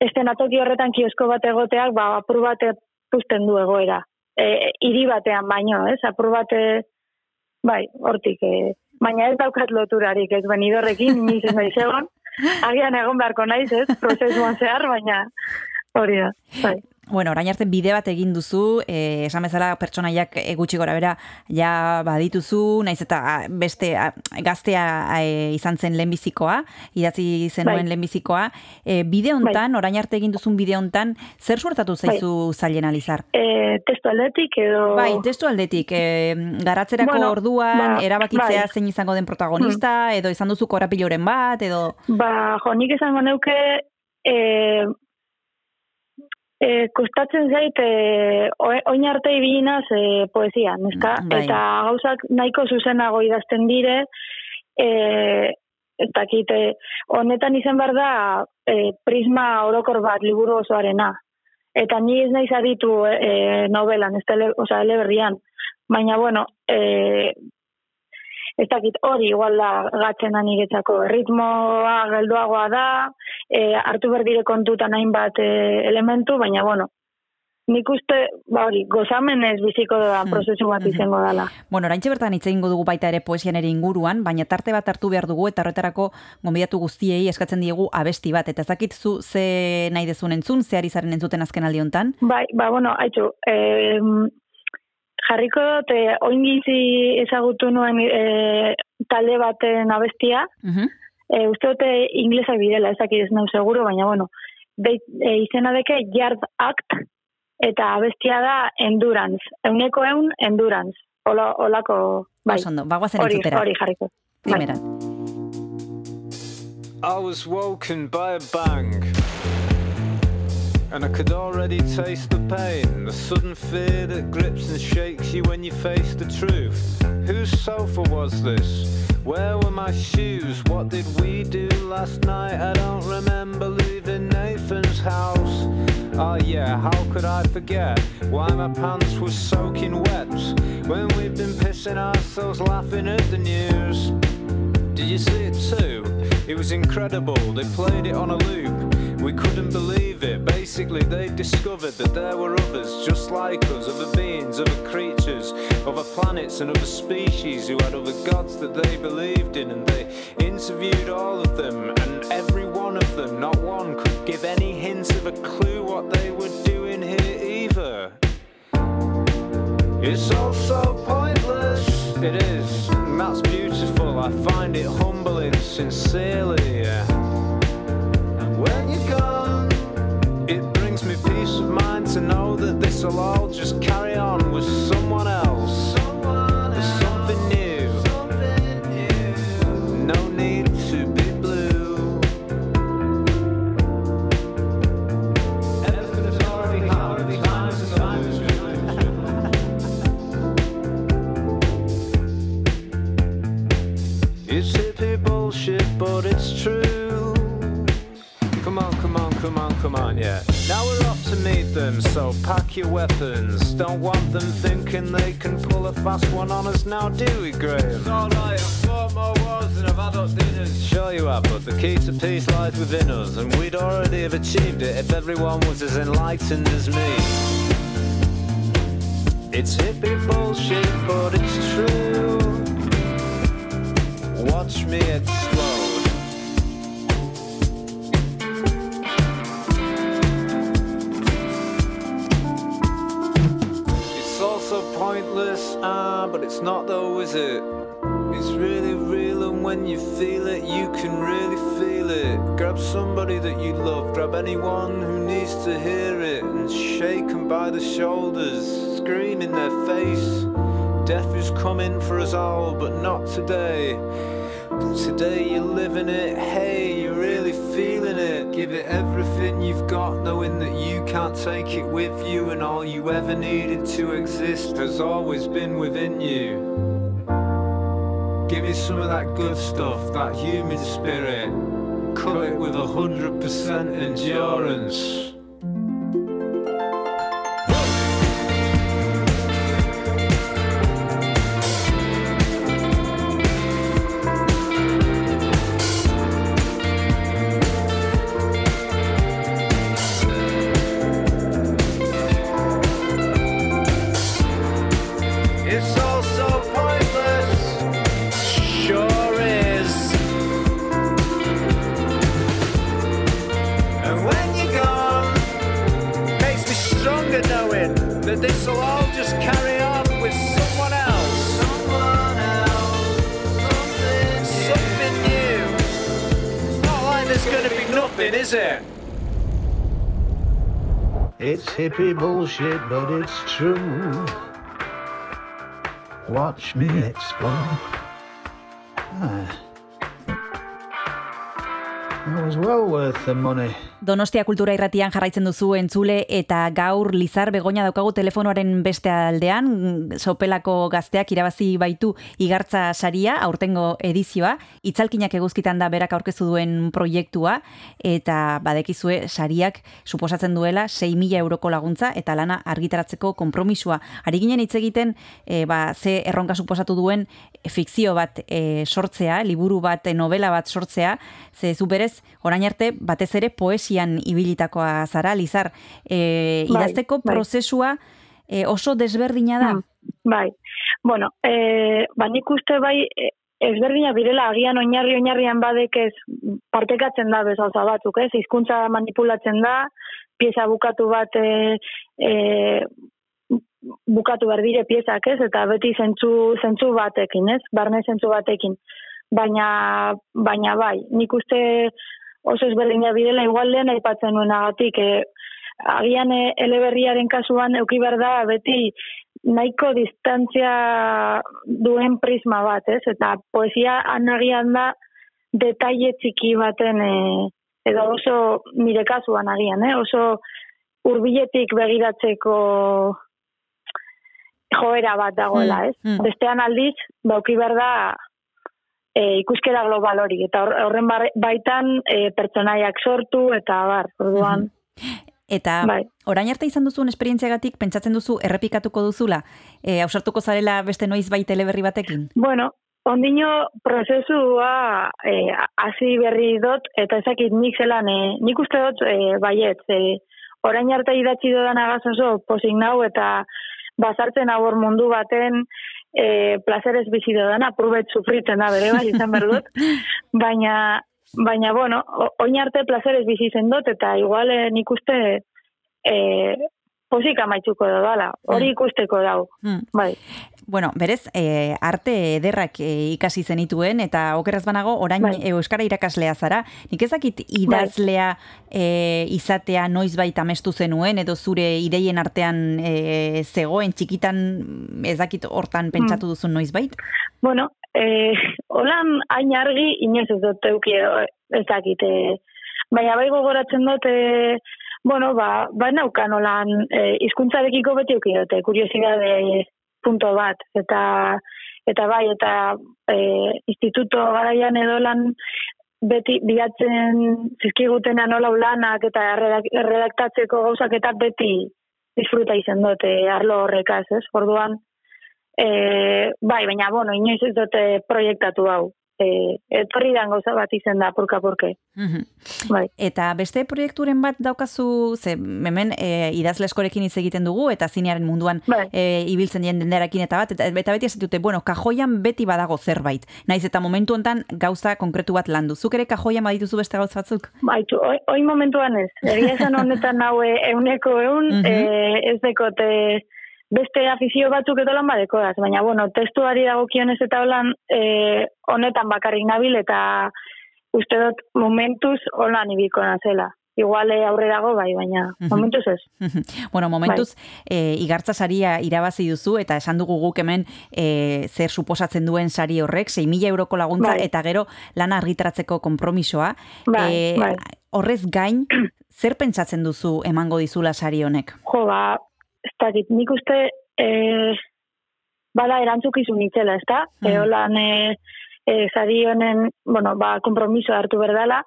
estenatoki horretan kiosko bat egoteak, ba, apur bate pusten du egoera. E, hiri batean baino, ez, apur bate, bai, hortik, e, baina ez daukat loturarik, ez? Benidorrekin, iniz ez naiz egon, agian egon beharko naiz, ez, prozesuan zehar, baina hori da, bai. Bueno, orain arte bide bat egin duzu, eh, esan bezala pertsonaiak eh, gutxi gora bera ja badituzu, naiz eta ah, beste ah, gaztea eh, izan zen lehenbizikoa, idatzi zenuen Bai. lehenbizikoa. Eh, bide hontan, orain arte egin duzun bide hontan, zer suertatu zaizu zailen alizar? E, testu aldetik edo... Bai, testu aldetik, eh, garatzerako Bueno, orduan, ba, erabakitzea bai. zein izango den protagonista, edo izan duzu korapiloren bat, edo... Ba, jo, nik esango neuke, e, e, kostatzen zait, e, oin arte ibilinaz e, poesia, neska? Mm, bai. Eta gauzak nahiko zuzenago idazten dire, e, ez dakit, e, honetan izan behar da e, prisma orokor bat liburu osoarena. Eta ni ez naiz aditu e, novelan, ez tele, oza, eleberrian. Baina, bueno, e, ez dakit hori igual da gatzena niretzako. Ritmoa geldoagoa da, e, hartu berdire kontutan hainbat e, elementu, baina bueno, nik uste, ba hori, gozamenez biziko da prozesu bat izango dela. Bueno, oraintxe bertan hitz egingo dugu baita ere poesian ere inguruan, baina tarte bat hartu behar dugu eta horretarako gonbidatu guztiei eskatzen diegu abesti bat. Eta ez dakit zu ze nahi dezun entzun, ze ari zaren entzuten azken aldi hontan? Bai, ba, bueno, haitzu, eh, jarriko dut, eh, oingizi ezagutu nuen eh, talde baten abestia, Mhm. eh, uste dute inglesak direla, ezakit ez nau seguro, baina bueno, de, eh, izena deke Yard Act, eta abestia da Endurance, euneko eun Endurance, Ola, olako, bai, Oso ondo, bagoazen hori, hori jarriko. Bai. Primeran. I was woken by a bang. And I could already taste the pain, the sudden fear that grips and shakes you when you face the truth. Whose sofa was this? Where were my shoes? What did we do last night? I don't remember leaving Nathan's house. Oh yeah, how could I forget why my pants were soaking wet when we'd been pissing ourselves laughing at the news? Did you see it too? It was incredible. They played it on a loop. We couldn't believe it. Basically, they discovered that there were others just like us, other beings, other creatures, other planets, and other species who had other gods that they believed in. And they interviewed all of them, and every one of them, not one, could give any hint of a clue what they were doing here either. It's all so pointless. It is, and that's beautiful. I find it humbling, sincerely. And this'll all just carry on with someone else. With something new. No need to be blue. Everything's already happened. Time's It's hippie bullshit, but it's true. Come on, come on, come on, come on, yeah. Now we're off to meet them, so pack your weapons. Don't want them thinking they can pull a fast one on us now, do we, Graham? It's alright, I've fought more wars than I've had up dinners. Sure you have, but the key to peace lies within us, and we'd already have achieved it if everyone was as enlightened as me. It's hippie bullshit, but it's true. Watch me explode. Pointless, ah, but it's not though, is it? It's really real, and when you feel it, you can really feel it. Grab somebody that you love, grab anyone who needs to hear it, and shake them by the shoulders, scream in their face. Death is coming for us all, but not today. Today you're living it, hey, you're really it. Give it everything you've got, knowing that you can't take it with you, and all you ever needed to exist has always been within you. Give it some of that good stuff, that human spirit. Cut it with a hundred percent endurance. Nothing, is it? It's hippie bullshit, but it's true. Watch me explode. Ah. That was well worth the money. Donostia Kultura Irratian jarraitzen duzu entzule eta gaur Lizar Begoña daukagu telefonoaren beste aldean. Sopelako gazteak irabazi baitu igartza saria aurtengo edizioa. Itzalkinak eguzkitan da berak aurkezu duen proiektua eta badekizue sariak suposatzen duela 6.000 euroko laguntza eta lana argitaratzeko konpromisua. Ari ginen hitz egiten e, ba, ze erronka suposatu duen fikzio bat e, sortzea, liburu bat, novela bat sortzea, ze zu berez orain arte batez ere poesian ibilitakoa zara, Lizar. E, Bai, idazteko bai. prozesua e, oso desberdina da. Bai, bueno, e, ba nik uste bai ezberdina birela agian oinarri oinarrian badek ez partekatzen da bezauza batzuk, ez? Hizkuntza manipulatzen da, pieza bukatu bat e, e, bukatu behar dire piezak, ez? Eta beti zentzu, zentzu batekin, ez? Barne zentzu batekin. Baina, baina bai, nik uste oso ezberdina birela igual lehen aipatzen nuenagatik, e, agian e, eleberriaren kasuan euki behar da beti nahiko distantzia duen prisma bat, ez? Eta poesia anagian da detaile txiki baten e, edo oso nire kasuan agian, eh? oso hurbiletik begiratzeko joera bat dagoela, Mm, ez? mm. Bestean aldiz, bauki behar da e, ikuskera global hori, eta hor- horren baitan e, pertsonaiak sortu, eta bar, orduan, Eta Bai. orain arte izan duzun esperientziagatik pentsatzen duzu errepikatuko duzula, e, ausartuko zarela beste noiz bai teleberri batekin? Bueno, ondino prozesua eh, hasi berri dut, eta ezakit nik zelan, eh, nik uste dut eh, baiet, eh, orain arte idatzi dodan agaz oso posik nau, eta bazartzen hau hor mundu baten, eh, plazerez bizi dodana, probet sufritzen da bere bai, izan behar dut, baina, baina, bueno, oin arte plazerez bizi zen dut, eta igual eh, nik uste eh, posik amaitzuko dodala, hori ikusteko dau, Mm. bai. Bueno, berez, e, arte ederrak e, ikasi zenituen, eta okeraz banago, orain Bai. e, Euskara irakaslea zara. Nik ezakit idazlea e, izatea noiz baita amestu zenuen, edo zure ideien artean e, zegoen, txikitan ezakit hortan pentsatu duzun noiz bait? Bueno, eh, holan hain argi inoiz ez dut euki edo ez dakit. Eh, baina bai gogoratzen dut, eh, bueno, ba, ba naukan holan eh, izkuntzarekiko beti euki dut, eh, kuriosidade punto bat. Eta, eta bai, eta eh, instituto garaian edo lan beti bilatzen zizkigutena nola ulanak eta redak, redaktatzeko gauzak eta beti disfruta izan dut eh, arlo horrekaz, ez? Orduan, E, bai, baina, bueno, inoiz ez dute proiektatu hau. E, etorri dan gauza bat izan da, purka purke. Mhm. Bai. Eta beste proiekturen bat daukazu, ze hemen e, idazleskorekin hitz egiten dugu, eta zinearen munduan Bai. e, ibiltzen dien denderakin eta bat, eta, eta beti esatute, bueno, kajoian beti badago zerbait. Naiz eta momentu hontan gauza konkretu bat landu. Zuk ere kajoian badituzu beste gauza batzuk? Baitu, oi, oi momentuan ez. Egia esan honetan haue euneko eun, Mhm. e, ez dekote beste afizio batzuk edo lan badekoaz. Baina, bueno, testuari dagokionez eta holan e, honetan bakarrik nabil eta uste dut momentuz holan ibiko nazela. Iguale aurre dago bai, baina momentuz ez. bueno, momentuz, e, igartza saria irabazi duzu, eta esan dugu guk hemen e, zer suposatzen duen sari horrek, 6.000 euroko laguntza, Bai. eta gero lana argitaratzeko konpromisoa. Bai, E, bai. Horrez gain, zer pentsatzen duzu emango dizula sari honek? Jo, ba, ez dakit, nik uste e, bada erantzukizun itzela, ez da? Mm. E, holan, e, e, zari honen, bueno, ba, kompromiso hartu berdala.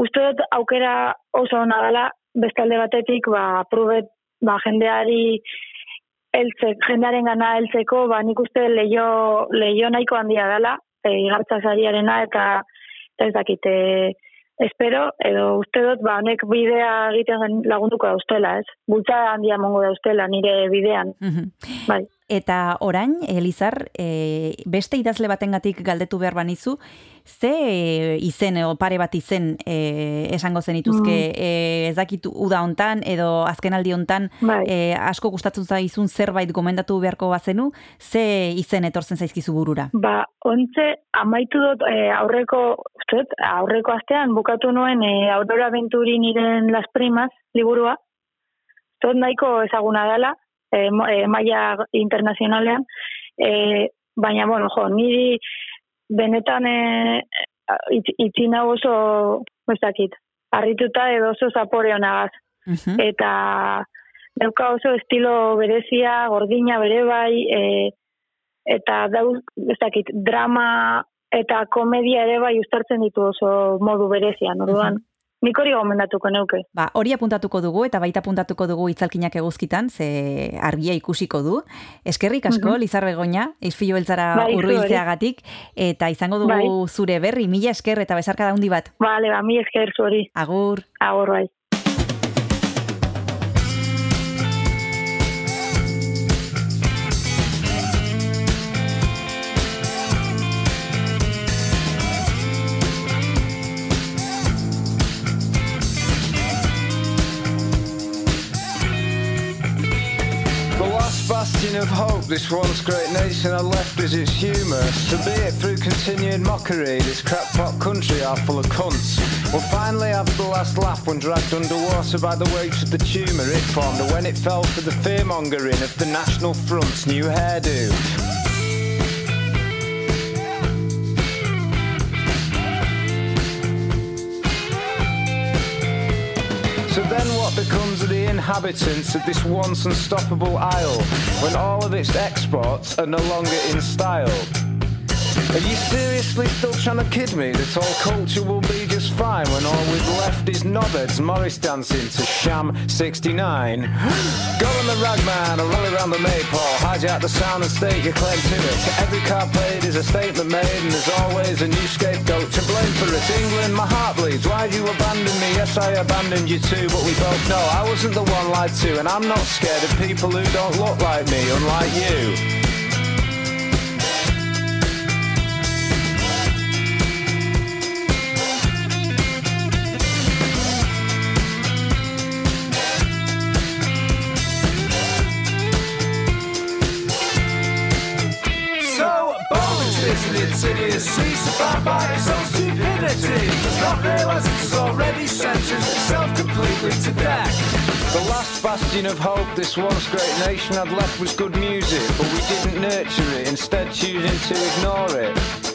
Uste dut aukera oso ona dela, beste alde batetik, ba, probet, ba, jendeari eltzek, jendearen gana heltzeko, ba, nik uste leio, leio nahiko handia dela, e, igartza sariarena, eta, eta ez dakit, e, espero, edo uste dut, ba, honek bidea egiten lagunduko dauztela, ez? Bultzada handia mongo dauztela nire bidean. Mhm. Bai. Eta orain, Elizar, e, beste idazle batengatik galdetu behar banizu, ze e, izen, edo pare bat izen e, esango zenituzke, Mm. e, ez dakit uda hontan edo azkenaldi hontan Bai. e, asko gustatzen zaizun zerbait gomendatu beharko bazenu, ze izen etortzen zaizkizu burura? Ba, ontze, amaitu dut e, aurreko, dut, aurreko astean bukatu nuen e, Aurora Venturi niren Las Primas liburua. Dut nahiko ezaguna dela, e, maila internazionalean. E, baina, bueno, jo, niri benetan e, nau oso, ez dakit, harrituta edo oso zapore honagaz. Mhm. eta dauka oso estilo berezia, gordina bere bai, e, eta dau, ez dakit, drama eta komedia ere bai ustartzen ditu oso modu berezian, orduan. Nik hori gomendatuko neuke. Ba, hori apuntatuko dugu eta baita apuntatuko dugu itzalkinak eguzkitan, ze argia ikusiko du. Eskerrik asko, Mhm. Lizar Begoña, izfilo beltzara Bai, eta izango dugu Bai. zure berri, mila esker eta bezarka daundi bat. Bale, ba, mi esker zu hori. Agur. Agur, bai. Of hope this once great nation had left is its humour. So be it through continued mockery, this crackpot country are full of cunts. Will finally have the last laugh when dragged underwater by the weight of the tumour it formed, or when it fell for the fearmongering of the National Front's new hairdo. Inhabitants of this once unstoppable isle when all of its exports are no longer in style? Are you seriously still trying to kid me that all culture will be just fine when all we've left is knobheads Morris dancing to Sham 69? Go on the ragman or roll around the maypole, hijack the sound and state your claim to it. Every card played is a statement made and there's always a new scapegoat to blame for it. England, my heart bleeds. Why'd you abandon me? Yes, I abandoned you too, but we both know I wasn't the one lied to and I'm not scared of people who don't look like me, unlike you. Is its idiocy Survived by its own stupidity. Does not realise it has already sentenced itself completely to death. The last bastion of hope this once great nation had left was good music But we didn't nurture it, instead choosing to ignore it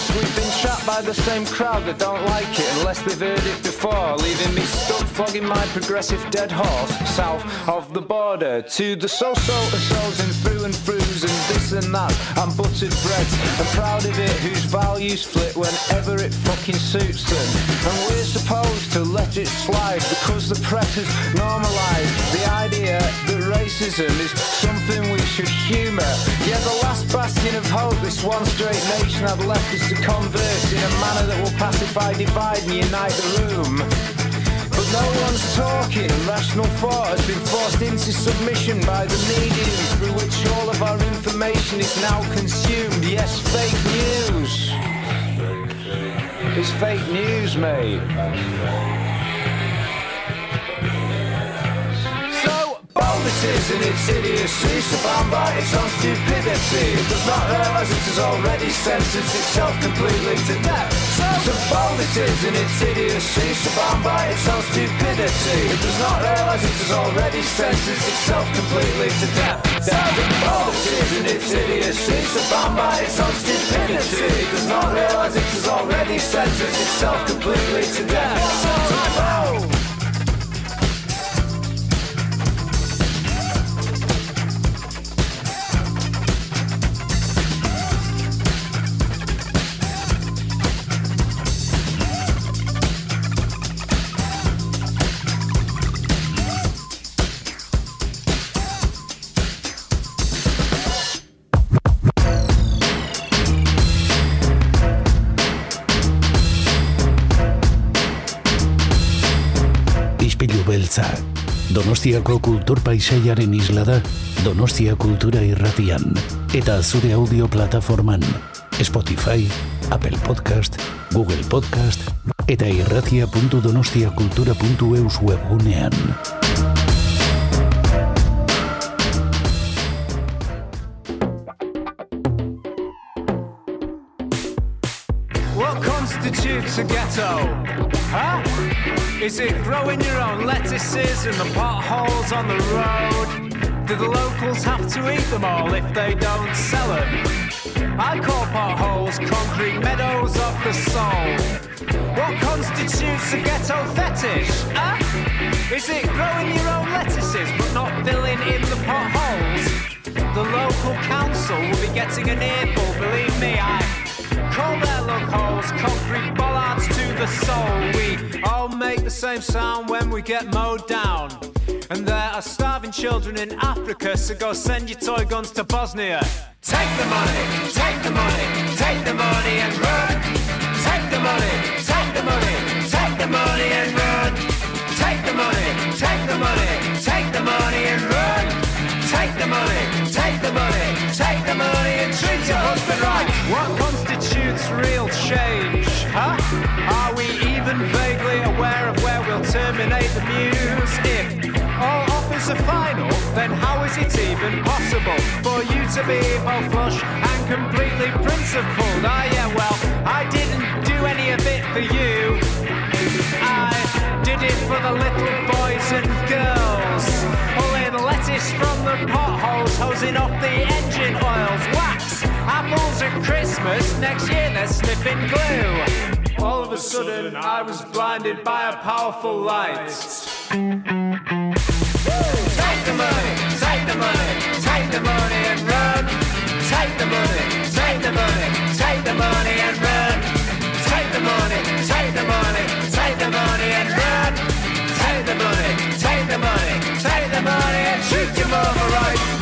Yes, we've been trapped by the same crowd that don't like it unless they've heard it before, leaving me stuck flogging my progressive dead horse south of the border to the so-so and so's and through and throughs and this and that and buttered breads. I'm proud of it whose values flit whenever it fucking suits them. And we're supposed to let it slide because the press has normalised the idea racism is something we should humour. Yeah, the last bastion of hope this one straight nation had left is to converse in a manner that will pacify, divide and unite the room. But no one's talking, rational thought has been forced into submission by the medium through which all of our information is now consumed. Yes, fake news. It's fake news, mate. Is in its idiocy, surrounded by its own stupidity. It does not realise it has already sentenced itself completely to death. So is in its idiocy, surrounded by its own stupidity. It does not realise it has already sentenced itself completely to death. Is in its idiocy, surrounded by its own stupidity. It does not realise it has already sentenced itself completely to death. So beltza. Donostiako kultur paisaiaren isla da Donostia Kultura Irratian eta zure audio plataforman Spotify, Apple Podcast, Google Podcast eta irratia.donostiakultura.eus webgunean. What constitutes a ghetto? Huh? Is it growing your own lettuces in the potholes on the road? Do the locals have to eat them all if they don't sell them? I call potholes concrete meadows of the soul. What constitutes a ghetto fetish? Huh? Is it growing your own lettuces but not filling in the potholes? The local council will be getting an earful, believe me, I call their loopholes concrete bollards to the soul. We all make the same sound when we get mowed down. And there are starving children in Africa, so go send your toy guns to Bosnia. Take the money, take the money, take the money and run. Take the money, take the money, take the money and run. Take the money, take the money, take the money and run. Take the money, take the money, take the money and treat your husband right. What constitutes real change? Huh? Are we even vaguely aware of where we'll terminate the muse? If all offers are final, then how is it even possible for you to be both flush and completely principled? Ah, yeah, well, I didn't do any of it for you. I did it for the little boys and girls. Lettuce from the potholes, hosing off the engine oils, wax, apples at Christmas. Next year they're sniffing glue. All of a sudden, I was blinded by a powerful light. Take the money, take the money, take the money and run. Take the money, take the money, take the money and run. Treat your mother right.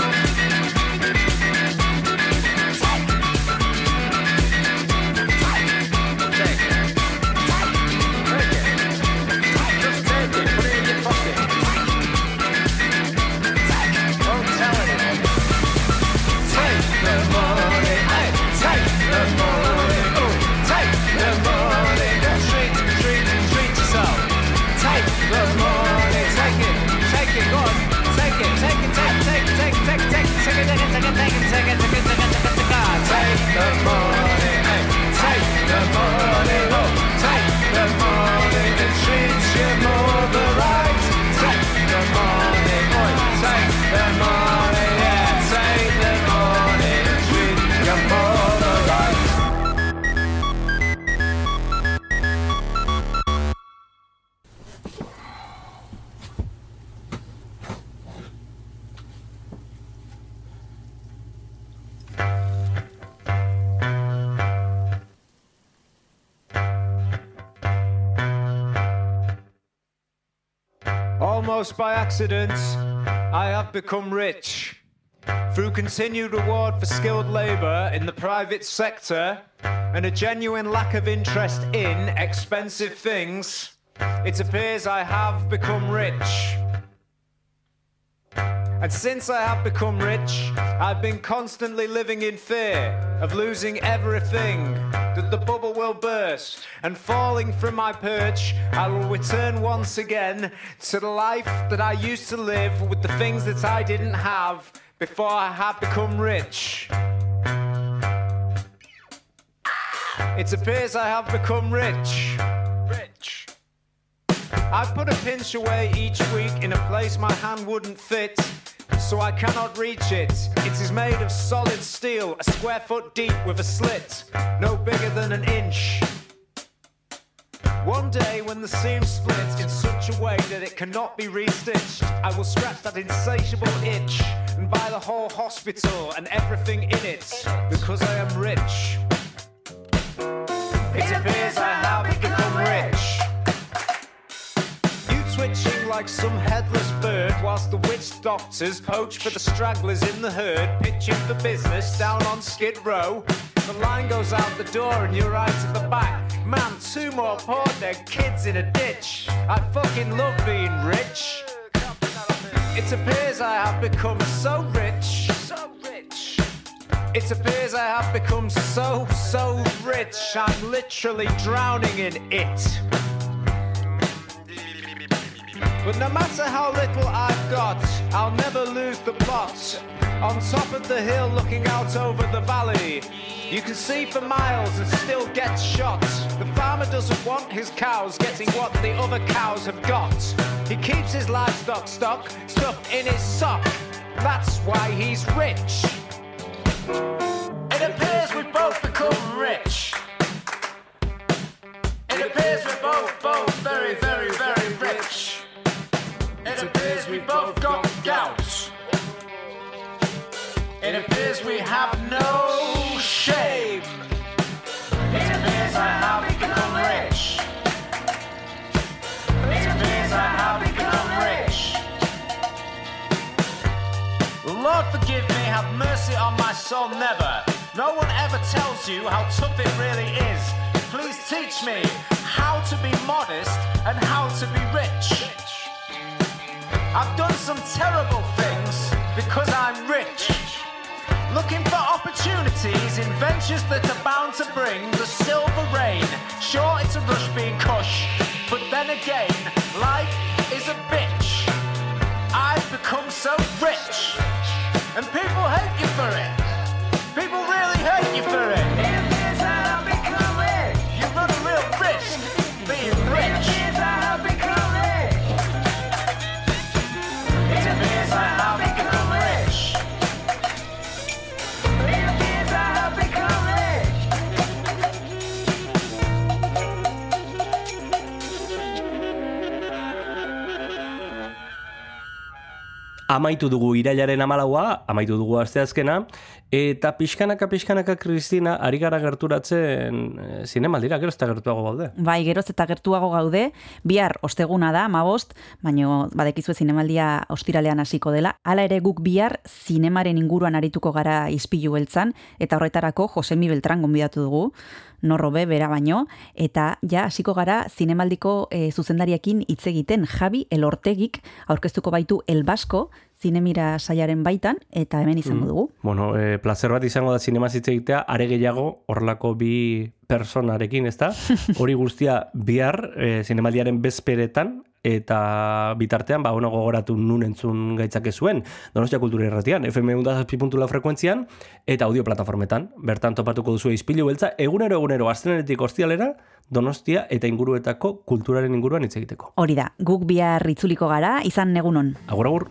By accident, I have become rich. Through continued reward for skilled labour in the private sector and a genuine lack of interest in expensive things, it appears I have become rich. And since I have become rich, I've been constantly living in fear of losing everything, that the bubble will burst, and falling from my perch, I will return once again to the life that I used to live with the things that I didn't have before I had become rich. It appears I have become rich. Rich. I put a pinch away each week in a place my hand wouldn't fit, so I cannot reach it. It is made of solid steel, a square foot deep with a slit, no bigger than an inch. One day, when the seam splits in such a way that it cannot be restitched, I will scratch that insatiable itch and buy the whole hospital and everything in it because I am rich. It appears I have like some headless bird whilst the witch doctors poach for the stragglers in the herd, pitching for business down on Skid Row. The line goes out the door and you're right at the back. Man, two more poor dead kids in a ditch. I fucking love being rich. It appears I have become so rich. So rich. It appears I have become so, so rich. I'm literally drowning in it. But no matter how little I've got, I'll never lose the plot. On top of the hill, looking out over the valley, you can see for miles and still get shot. The farmer doesn't want his cows getting what the other cows have got. He keeps his livestock stock stuffed in his sock. That's why he's rich. It appears we've both become rich. It appears we're both, both very, very. It appears we both got gout. It appears we have no shame. It appears I have become rich. It appears I have become rich. Lord forgive me, have mercy on my soul, never. No one ever tells you how tough it really is. Please teach me how to be modest and how to be rich. I've done some terrible things because I'm rich. Looking for opportunities in ventures that are bound to bring the silver rain. Sure, it's a rush being cush, but then again, life is a bitch. I've become so rich, and people hate you for it. Amaitu dugu irailaren amalaua, amaitu dugu asteazkena, Eta pixkanaka, pixkanaka, Kristina, ari gara gerturatzen e, zinemaldira, gero ez da gertuago gaude. Bai, geroz eta gertuago gaude, bihar osteguna da, mabost, baino badekizue zinemaldia ostiralean hasiko dela. Hala ere guk bihar zinemaren inguruan arituko gara izpilu beltzan, eta horretarako Josemi Beltran gonbidatu dugu, norrobe bera baino, eta ja hasiko gara zinemaldiko e, zuzendariekin hitz egiten Javi Elortegik aurkeztuko baitu El Basko, zinemira saiaren baitan, eta hemen izango Mm. dugu. Bueno, e, placer bat izango da zinema hitz egitea, are gehiago horrelako bi personarekin, ezta? Hori guztia bihar e, zinemaldiaren bezperetan eta bitartean, ba, ono gogoratu nun entzun gaitzake zuen, Donostia Kultura Irratian, FM undazazpi.la frekuentzian, eta audio plataformetan, bertan topatuko duzu izpilu beltza, egunero egunero, astrenetik ostialera, Donostia eta inguruetako kulturaren inguruan hitz egiteko. Hori da, guk bihar itzuliko gara, izan egunon. Agur, agur.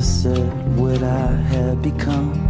Said what I had become.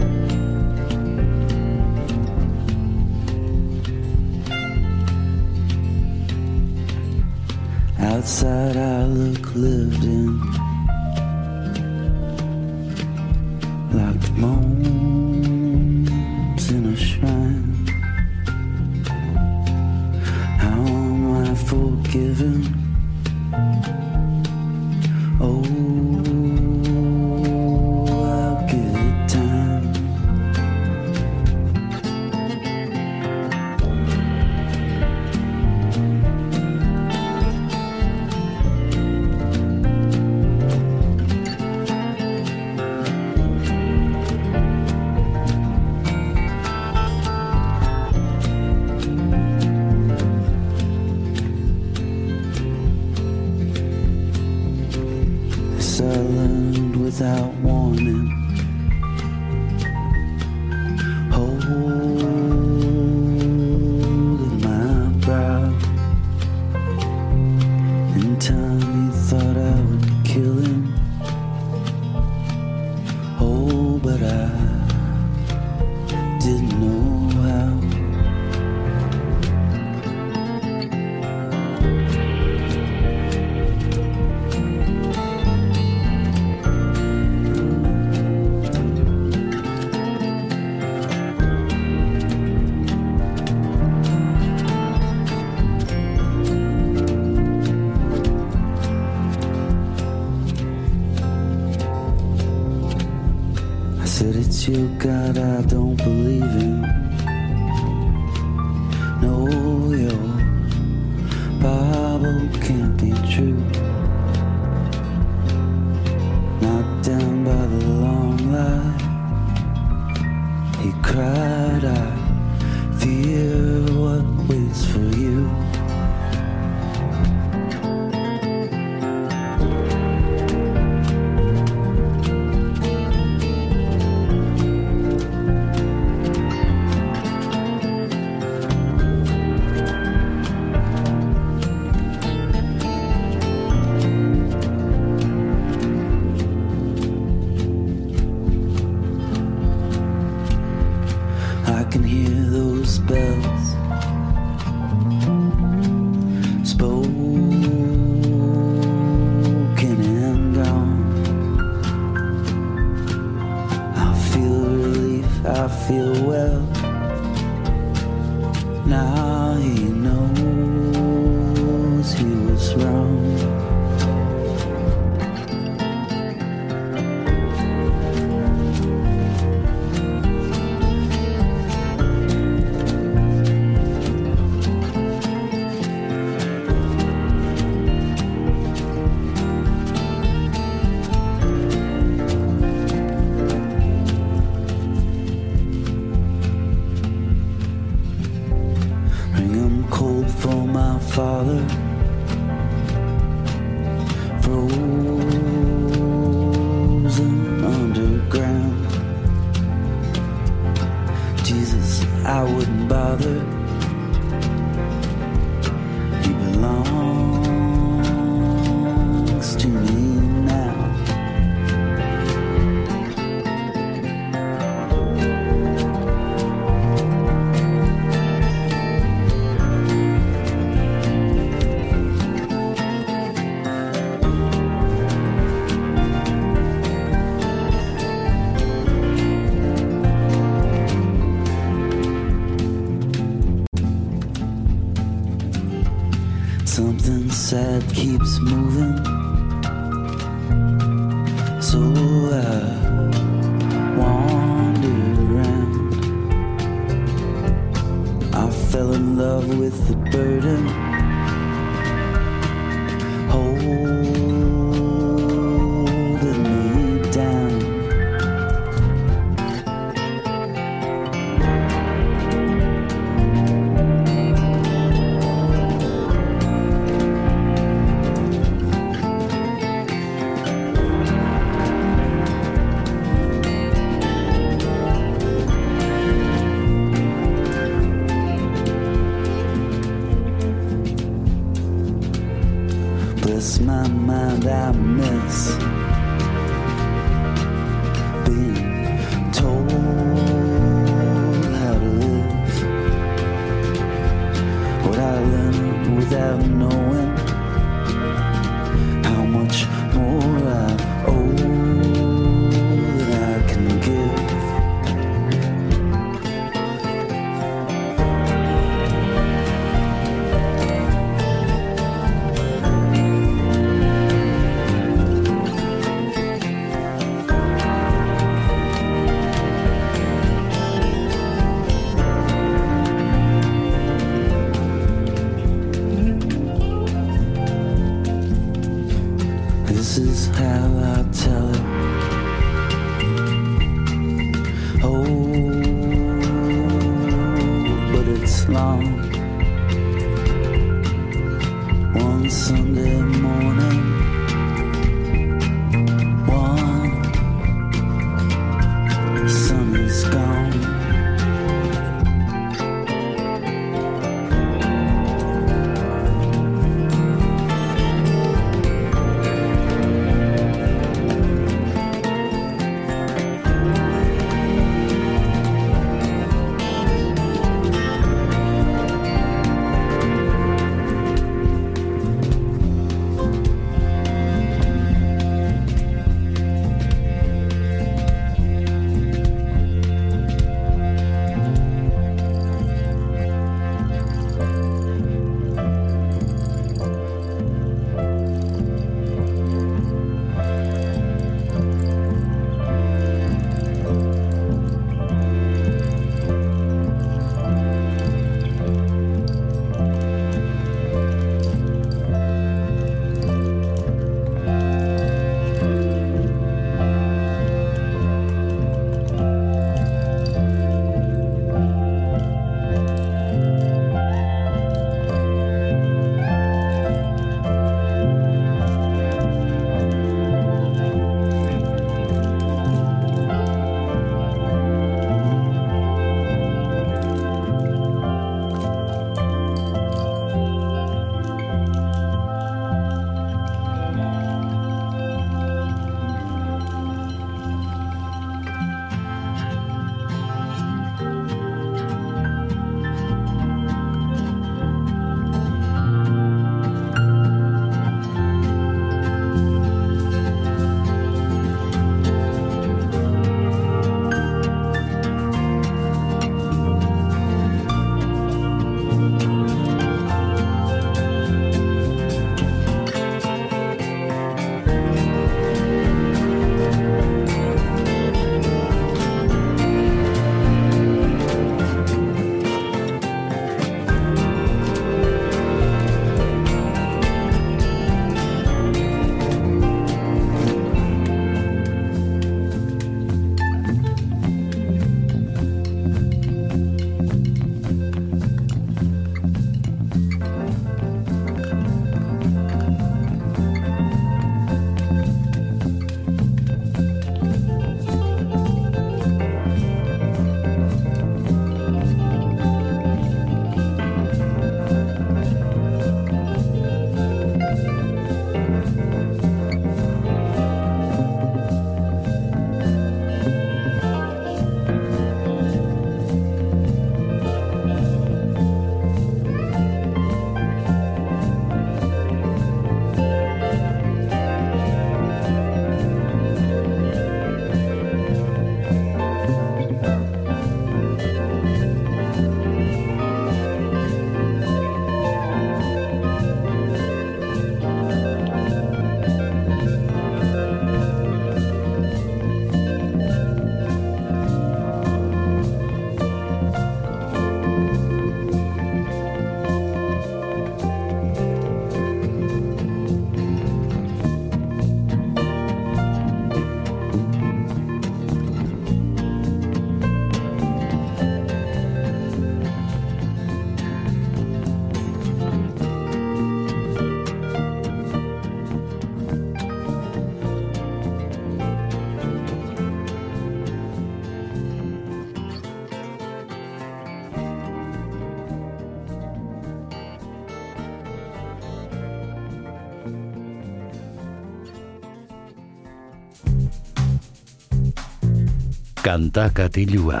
Kanta katilua.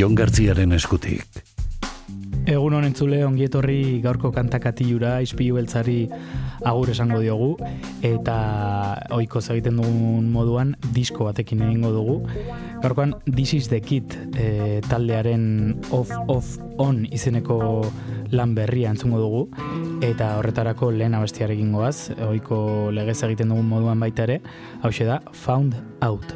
Jon Gartziaren eskutik. Egun honen zule ongietorri gaurko kantakatilura izpilu beltzari agur esango diogu eta ohiko egiten dugun moduan disko batekin egingo dugu. Gaurkoan This is the Kid e, taldearen Off Off On izeneko lan berria entzungo dugu eta horretarako lehen abestiarekin goaz, ohiko legez egiten dugun moduan baita ere, hau da Found Out.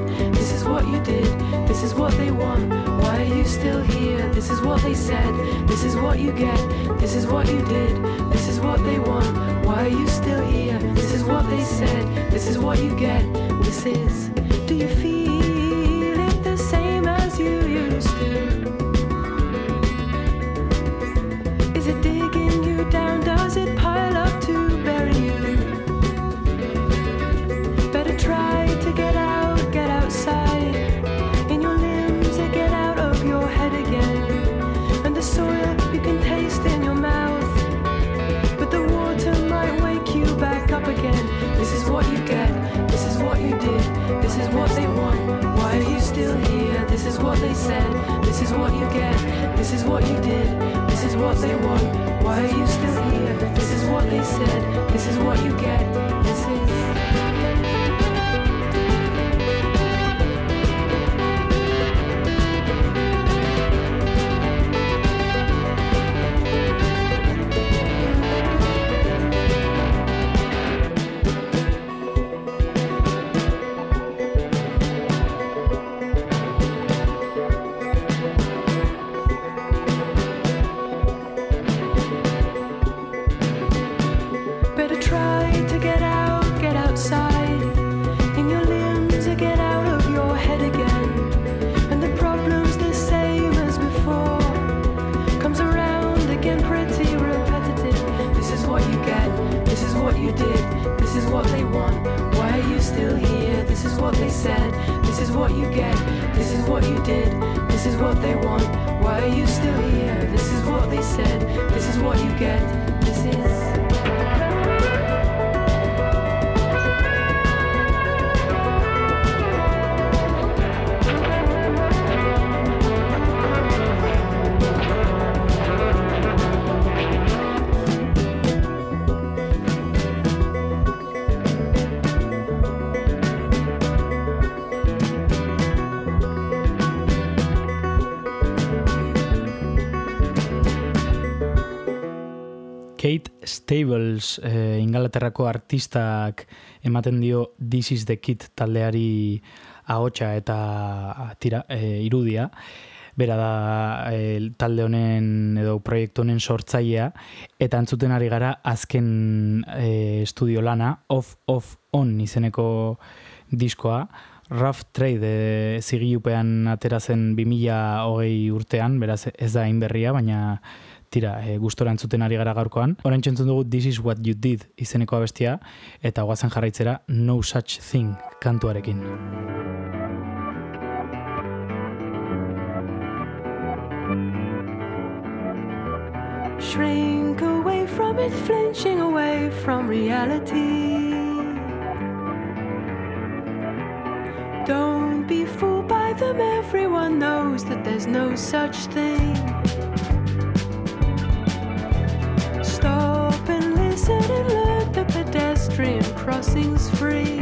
what they want. Why are you still here? This is what they said. This is what you get. This is what you did. This is what they want. Why are you still here? This is what they said. This is what you get. This is. Do you feel is what you get, this is what you did, this is what they want. Why are you still here? This is what they said, this is what you get, this is. Kate Stables, eh, Ingalaterrako artistak ematen dio This is the Kid taldeari ahotsa eta tira, eh, irudia. Bera da eh, talde honen edo proiektu honen sortzailea eta entzuten ari gara azken eh, estudio lana Off Off On izeneko diskoa. Rough Trade e, zigilupean atera zen 2008 urtean, beraz ez da inberria, baina tira, e, gustora entzuten ari gara gaurkoan. Orain entzun dugu This is what you did izeneko abestia, eta guazen jarraitzera No Such Thing kantuarekin. Shrink away from it, flinching away from reality. Don't be fooled by them, everyone knows that there's no such thing. sings free.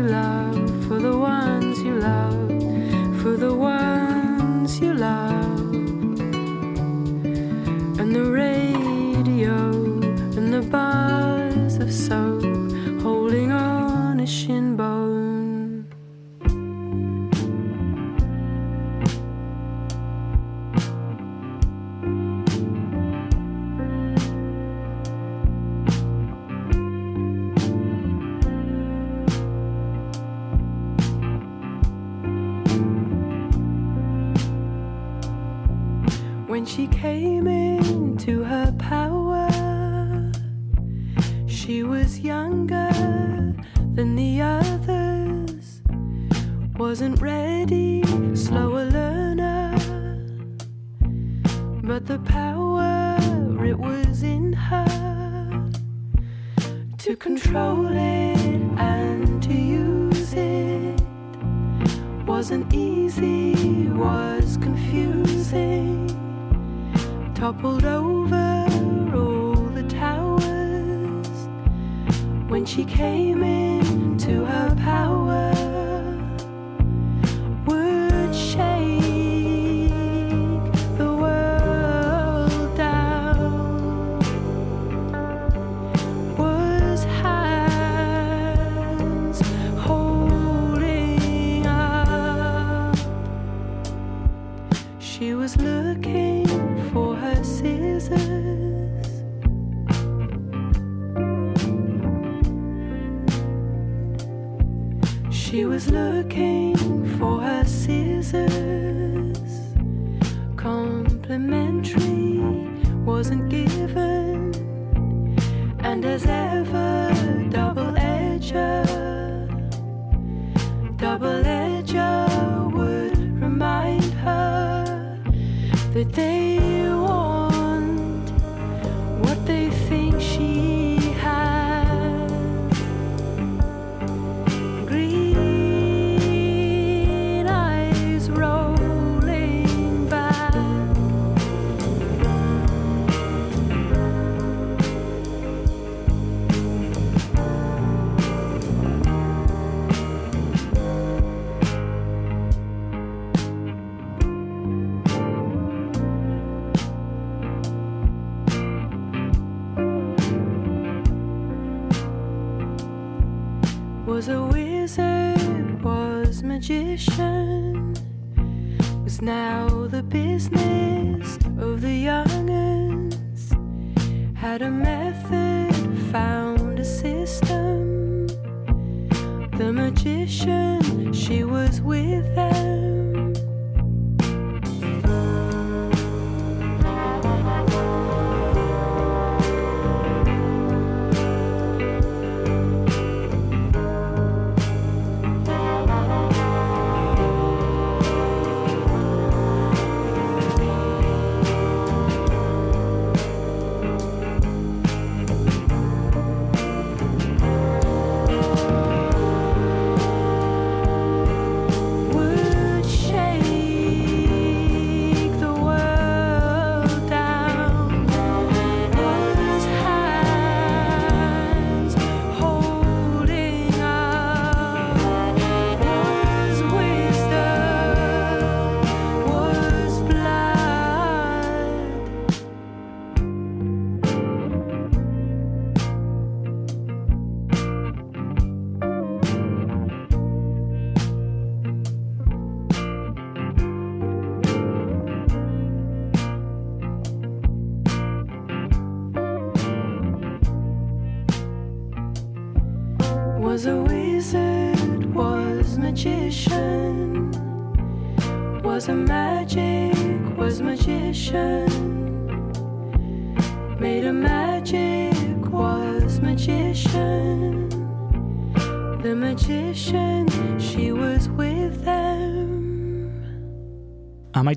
You love,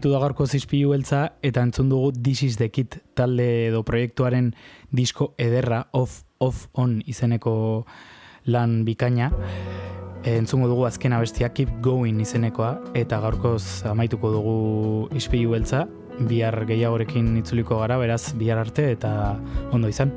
amaitu da gaurko zizpilu beltza eta entzun dugu This is the Kid talde edo proiektuaren disko ederra off, off, on izeneko lan bikaina. E, entzungo dugu azken abestia Keep Going izenekoa eta gaurkoz amaituko dugu ispilu beltza. Bihar gehiagorekin itzuliko gara, beraz bihar arte eta ondo izan.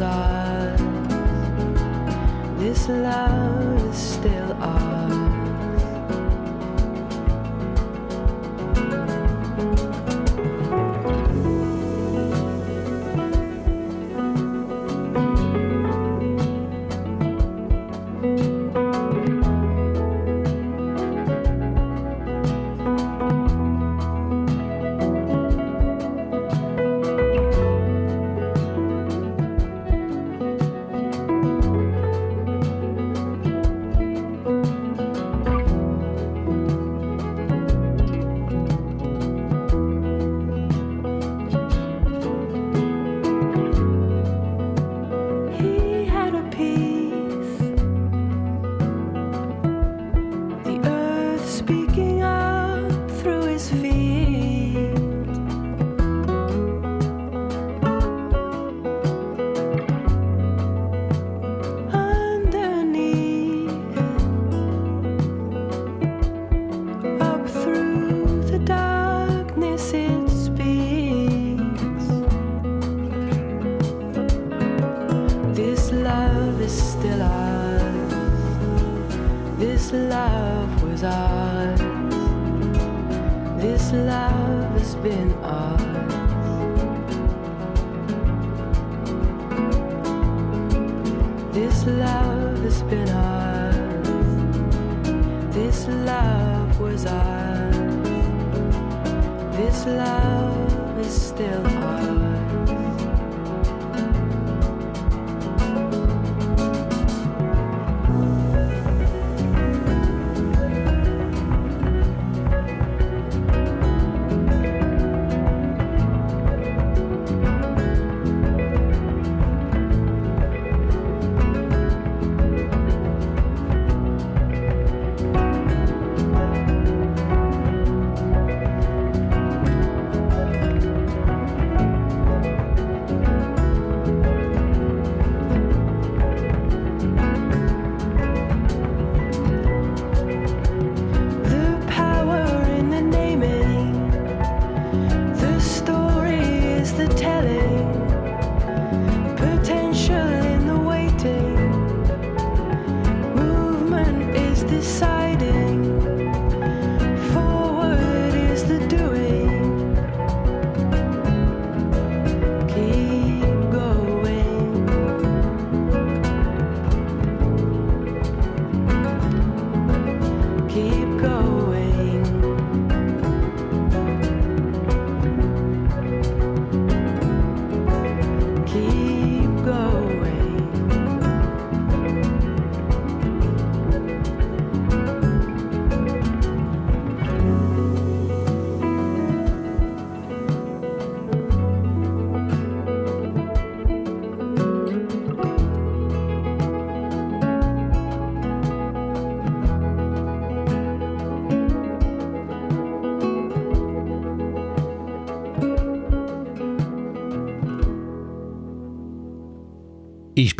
eyes. This love.